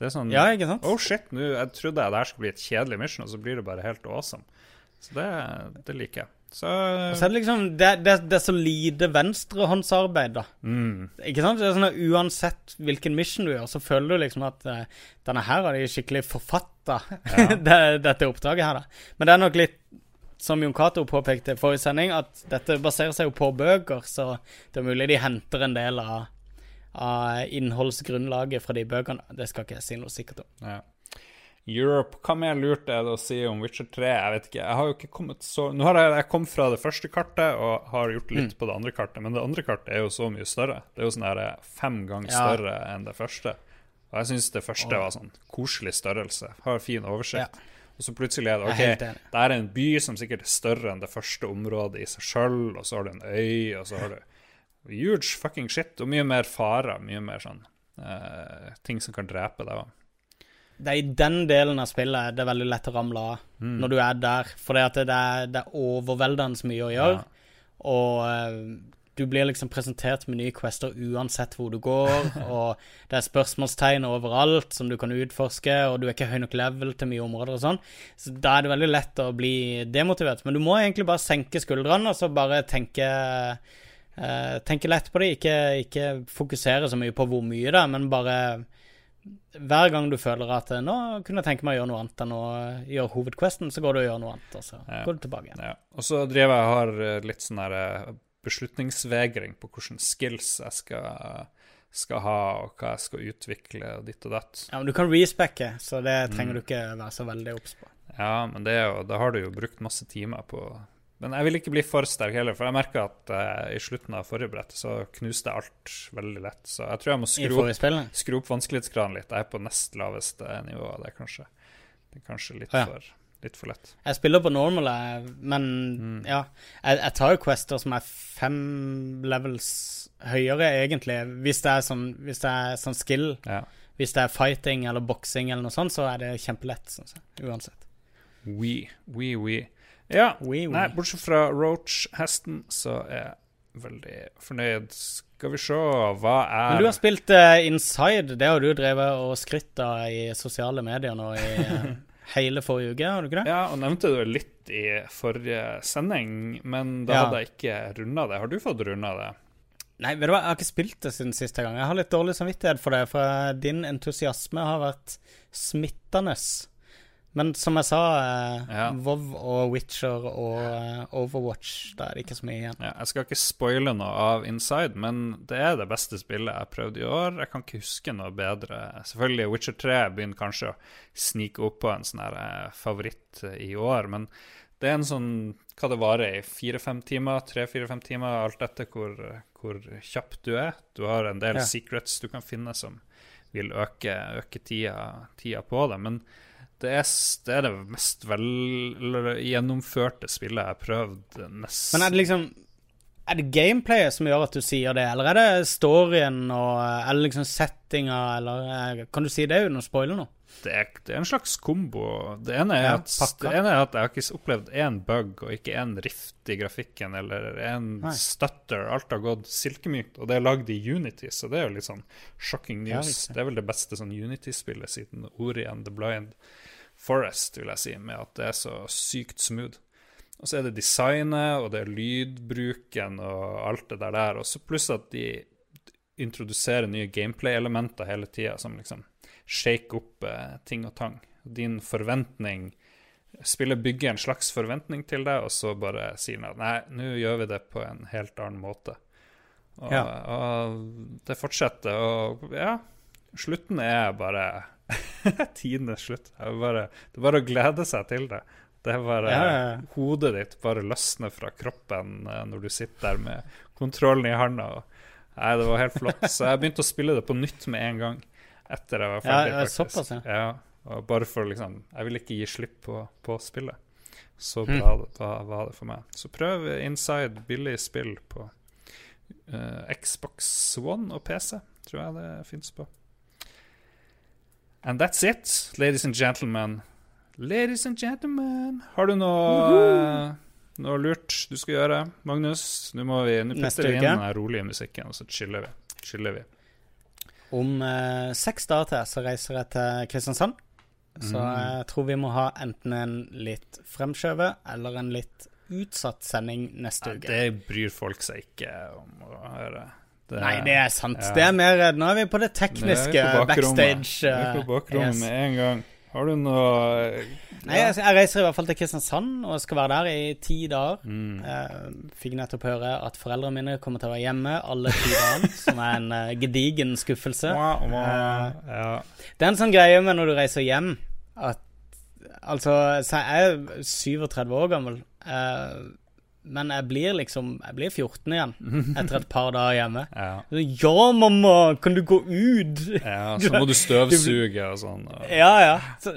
Det er sånn Ja, ikke sant? Oh shit, nu, jeg trodde det her skulle bli et kjedelig mission, og så blir det bare helt awesome. Så det, det liker jeg. Så, så er det liksom Det, det, det er så lite venstrehåndsarbeid, da. Mm. Ikke sant? Det er sånn at Uansett hvilken mission du gjør, så føler du liksom at uh, denne her har de skikkelig forfatta, ja. det, dette oppdraget her, da. Men det er nok litt som Jon Cato påpekte forrige sending, at dette baserer seg jo på bøker, så det er mulig de henter en del av av innholdsgrunnlaget fra de bøkene. Det skal ikke jeg si noe sikkert om. Ja. Europe, hva mer lurt er det å si om Witcher 3? Jeg vet ikke. Jeg har jo ikke kommet så Nå har jeg, jeg kommet fra det første kartet og har gjort litt mm. på det andre kartet, men det andre kartet er jo så mye større. Det er jo sånn her eh, fem ganger ja. større enn det første. Og jeg syns det første oh. var sånn koselig størrelse. Har fin oversikt. Ja. Og så plutselig er det OK, det er en by som sikkert er større enn det første området i seg sjøl, og så har du en øy, og så har du huge fucking shit, og mye mer farer, mye mer sånn uh, ting som kan drepe deg òg. Det er i den delen av spillet det er veldig lett å ramle av mm. når du er der. For det, det, er, det er overveldende mye å gjøre. Ja. Og uh, du blir liksom presentert med nye quester uansett hvor du går, og det er spørsmålstegn overalt som du kan utforske, og du er ikke høy nok level til mye områder og sånn. Så da er det veldig lett å bli demotivert. Men du må egentlig bare senke skuldrene og så bare tenke uh, Tenke lett på det. Ikke, ikke fokusere så mye på hvor mye det er, men bare hver gang du føler at nå kunne jeg tenke meg å gjøre noe annet enn å gjøre hovedquesten, så går du og gjør noe annet, og så ja. går du tilbake igjen. Ja. Og så driver jeg og har eh, litt sånn der eh, beslutningsvegring på hvilke skills jeg skal, skal, ha, og hva jeg skal utvikle, og ditt og datt. Ja, men du kan respecke, så det trenger mm. du ikke være så veldig obs på. Ja, men det jo, da har du jo brukt masse timer på men jeg vil ikke bli for sterk heller, for jeg merka at uh, i slutten av forrige brett så knuste alt veldig lett. Så jeg tror jeg må skru, opp, skru opp vanskelighetsgraden litt. Jeg er på nest laveste nivå. Det er kanskje, det er kanskje litt, ah, ja. for, litt, for, lett. Jeg spiller på normal, men mm. ja. Jeg, jeg, tar jo quester som er fem levels høyere, egentlig. Hvis det er sånn, hvis det er sånn skill. Ja. Hvis det er fighting eller boksing eller noe sånt, så er det kjempelett, jeg. Uansett. We, we, oui. Ja. Oui, oui. Nei, bortsett fra Roach-hesten, så er jeg veldig fornøyd. Skal vi se, hva er Men Du har spilt uh, Inside. Det har du drevet og skrytt av i sosiale medier nå i uh, hele forrige uke, har du ikke det? Ja, og nevnte det litt i forrige sending, men da ja. hadde jeg ikke runda det. Har du fått runda det? Nei, vet du hva, jeg har ikke spilt det siden siste gang. Jeg har litt dårlig samvittighet for det, for din entusiasme har vært smittende. Men som jeg sa, eh, ja. WoW og Witcher og eh, Overwatch, da er det ikke så mye igjen. Ja, jeg skal ikke spoile noe av Inside, men det er det beste spillet jeg har prøvd i år. Jeg kan ikke huske noe bedre. Selvfølgelig, Witcher 3 begynner kanskje å snike opp på en sånn her eh, favoritt i år, men det er en sånn hva det varer i, fire-fem timer, tre-fire-fem timer, alt etter hvor, hvor kjapp du er. Du har en del ja. secrets du kan finne som vil øke, øke tida, tida på det. men det er, det er, det mest velgjennomførte spillet jeg har prøvd nesten Men er det liksom Er det gameplayet som gjør at du sier det, eller er det storyen og Eller liksom settinga, eller eh, Kan du si det uten å spoile noe? Det er, det er, en slags kombo. Det ene er, at, det ene er at jeg har ikke opplevd én bug og ikke én rift i grafikken eller én stutter. Alt har gått silkemykt, og det er lagd i Unity, så det er jo litt sånn shocking news. Det er vel det beste sånn Unity-spillet siden Ori and the Blind. Forest, vil jeg si, med at det er så sykt smooth. Og så er det designet, og det er lydbruken og alt det der der. Og så pluss at de introduserer nye gameplay-elementer hele tida, som liksom shake opp eh, ting og tang. Din forventning Spillet bygger en slags forventning til deg, og så bare sier den at nei, nå gjør vi det på en helt annen måte. Og, ja. og det fortsetter, og ja Slutten er bare Tidenes slutt. Det er, bare, det er bare å glede seg til det. Det er bare ja, ja. Hodet ditt bare løsner fra kroppen eh, når du sitter der med kontrollen i handa. Nei, det var helt flott. Så jeg begynte å spille det på nytt med en gang. Etter jeg var ferdig, ja. Såpass, ja. ja bare for liksom Jeg ville ikke gi slipp på, på spillet. Så hm. bra mm. det var det for meg. Så prøv Inside billig spill på uh, Xbox One og PC, tror jeg det fins på. And that's it, ladies and gentlemen. Ladies and gentlemen. Har du noe, noe lurt du skal gjøre, Magnus? Nå må vi nå putter vi inn den rolige musikken, og så chiller vi. Chiller vi. Om uh, seks dager til så reiser jeg til Kristiansand. Så mm. jeg tror vi må ha enten en litt fremskjøvet eller en litt utsatt sending neste uke. Det bryr folk seg ikke om å høre. Det, Nei, det er sant. Ja. Det er mer Nå er vi på det tekniske på backstage. Vi er på bakrommet yes. med en gang. Har du noe ja. Nei, jeg, jeg, reiser i hvert fall til Kristiansand og skal være der i ti dager. Mm. Fikk nettopp høre at foreldrene mine kommer til å være hjemme alle ti dagene, som er en uh, gedigen skuffelse. Wow, wow. Uh, ja. Det er en sånn greie med når du reiser hjem, at Altså, så jeg er 37 år gammel. Uh, men jeg blir liksom Jeg blir 14 igjen etter et par dager hjemme. Ja. Ja, mamma, kan du gå ut? ja, så må du støvsuge og sånn. Og... Ja, ja. Så,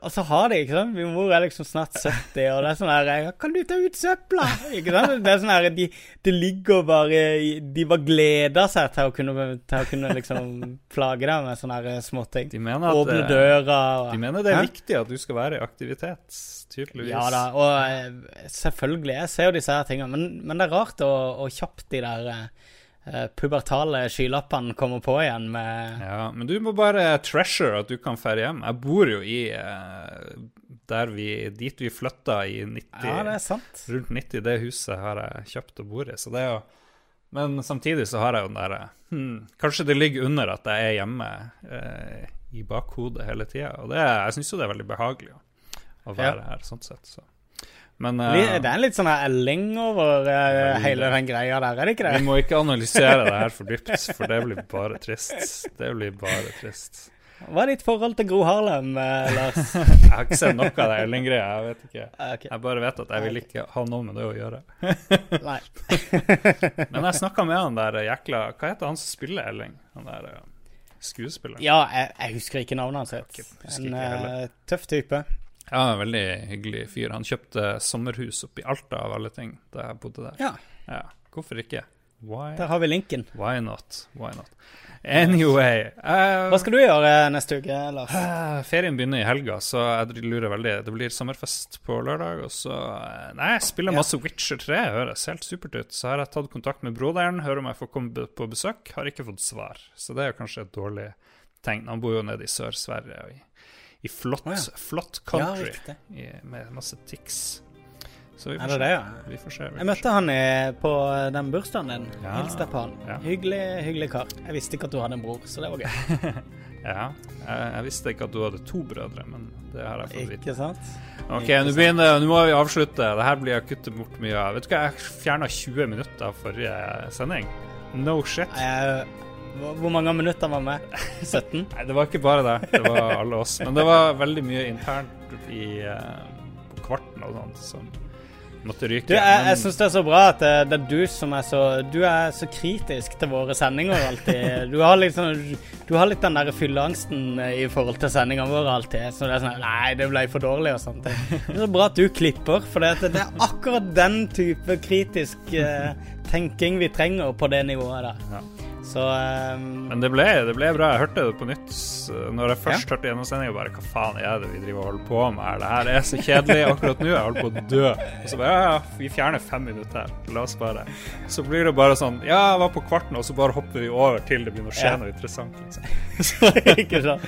og så har de, ikke sant Min mor er liksom snart 70, og det er sånn her Kan du ta ut søpla? Ikke sant? Det er sånn her De, de ligger bare De bare gleder seg til å kunne, til å kunne liksom plage deg med sånne småting. De Åpne eh, døra og De mener det er Hæ? viktig at du skal være i aktivitet, tydeligvis. Ja da, og eh, selvfølgelig. Jeg ser jo disse her tingene, men, men det er rart å, og kjapt de der uh, pubertale skylappene kommer på igjen med Ja, men du må bare treasure at du kan fære hjem. Jeg bor jo i uh, vi, dit vi flytta i 90 Ja, det er sant. Rundt 90, det huset har jeg kjøpt og bor i. Så det er jo Men samtidig så har jeg jo den derre hmm, Kanskje det ligger under at jeg er hjemme eh, i bakhodet hele tida. Og det, jeg syns jo det er veldig behagelig å, å være her, sånn sett. Så. Men uh, Det er en litt sånn elling over uh, hele den greia der, er det ikke det? vi må ikke analysere det her for dypt, for det blir bare trist. Det blir bare trist. Hva er ditt forhold til Gro Harlem, eh, Lars? Jeg har ikke sett noe av det Elling-greia. Jeg vet ikke. Okay. Jeg bare vet at jeg vil ikke ha noe med det å gjøre. Nei. Men jeg snakka med han der jækla Hva heter han som spiller Elling? Han der uh, skuespilleren? Ja, jeg, jeg husker ikke navnet hans. Okay, En uh, tøff type. Ja, en veldig hyggelig fyr. Han kjøpte sommerhus oppe i Alta av alle ting da jeg bodde der. Ja, Ja, Hvorfor ikke? Why, der har vi linken. why not? Why not? Anyway uh, Hva skal du gjøre neste uke, Lars? Uh, Ferien begynner i helga, så jeg lurer veldig. Det blir sommerfest på lørdag. Og så eh, Nei, jeg spiller Ja. masse Witcher 3, høres helt supert ut. Så har jeg tatt kontakt med broderen, hører om jeg får komme på besøk. Har ikke fått svar. Så det er kanskje et dårlig tegn. Han bor jo nede i Sør-Sverige, og i, i flott, oh, ja. flott country i, med masse tics. Så vi får det det, ja? Vi får se. Vi Jeg møtte møtte han i, på den bursdagen din. Ja. Hilste på han. Ja. Hyggelig, hyggelig kar. Jeg visste ikke at du hadde en bror, så det var gøy. Ja. Jeg, jeg visste ikke at du hadde to brødre, men det har jeg fått vite. Ikke sant? Ok, nå må vi avslutte. Det her blir jeg kuttet bort mye av. Vet du hva, jeg fjerna 20 minutter av forrige sending. No shit. Eh, hvor mange minutter var med? 17? Nei, det var ikke bare det. Det var alle oss. Men det var veldig mye internt i uh, på kvarten og sånt som måtte ryke. Du, jeg, Men- syns det er så bra at det, det er du som er så Du er så kritisk til våre sendinger alltid. Du har litt sånn Du har litt den der fylleangsten eh, i forhold til sendingene våre alltid. Så det er sånn Nei, det ble for dårlig og sånt. Det er så bra at du klipper, for det, det er akkurat den type kritisk uh, tenking vi trenger på det nivået der. Ja. Så um... Men det ble, det ble bra. Jeg hørte det på nytt Når jeg først hørte gjennomsendinga. Bare hva faen er det vi driver og holder på med her? Det her er så kjedelig akkurat nå. Jeg holder på å dø. Og så bare ja, ja, vi fjerner fem minutter. La oss bare Så blir det bare sånn Ja, jeg var på kvarten, og så bare hopper vi over til det begynner å skje Ja. noe interessant. Liksom. ikke sant?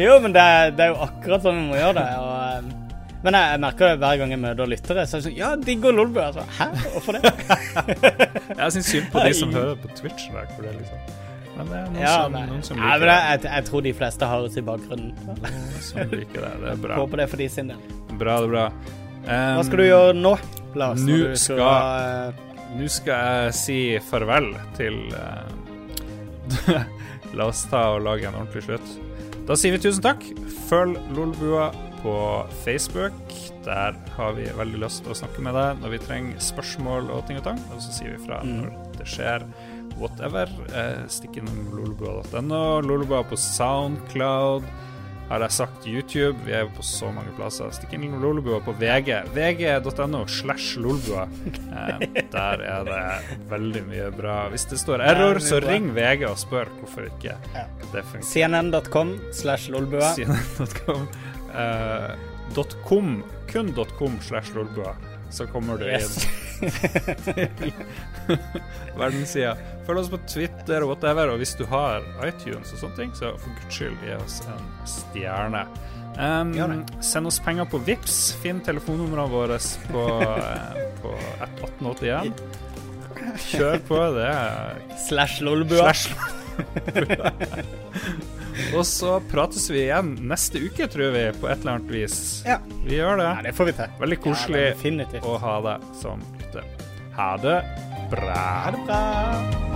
Jo, men det, det er jo akkurat sånn vi må gjøre det. Og, eh, men jeg, jeg merker det hver gang jeg møter lyttere. Så er det sånn Ja, digger Lolbu. Altså, Hæ? Hvorfor det? Jeg syns synd på de som hører på Twitch. Der, for det, liksom. Men det er noen, Ja, som, noen som liker det jeg, jeg, tror de fleste har oss i bakgrunnen. Som liker det. Det er bra. Håper det er for de sin del. Bra, det er bra. Hva Um, skal du gjøre nå, Lars? nå skal, skal- uh, skal jeg si farvel til uh, La oss ta og lage en ordentlig slutt. Da sier vi tusen takk. Følg Lolbua på Facebook. Der har vi veldig lyst til å snakke med deg når vi trenger spørsmål og ting og tang. Og så sier vi fra Mm. når det skjer. Whatever. Eh, stikk innom lolbua.no. Lolbua på Soundcloud. Har jeg sagt YouTube? Vi er jo på så mange plasser. Stikk innom Lolbua på VG. VG.no slash Lolbua. Eh, der er det veldig mye bra. Hvis det står error, så ring VG og spør hvorfor ikke det funker. CNN.com slash lolbua. CNN.com. Dot .com, kun .com slash lolbua. Så kommer du Yes. inn verdenssida. Følg oss på Twitter og whatever, og hvis du har iTunes og sånne ting, så for guds skyld gi oss en stjerne. Um, send oss penger på Vips. Finn telefonnumrene våre på, eh, på 1881. Kjør på. Det Slash lolbua. slash Og så prates vi igjen neste uke, tror vi, på et eller annet vis. Ja. Vi gjør det. Nei, det får vi til. Veldig koselig Ja, å ha deg som lytter. Ha det bra. Ha det bra.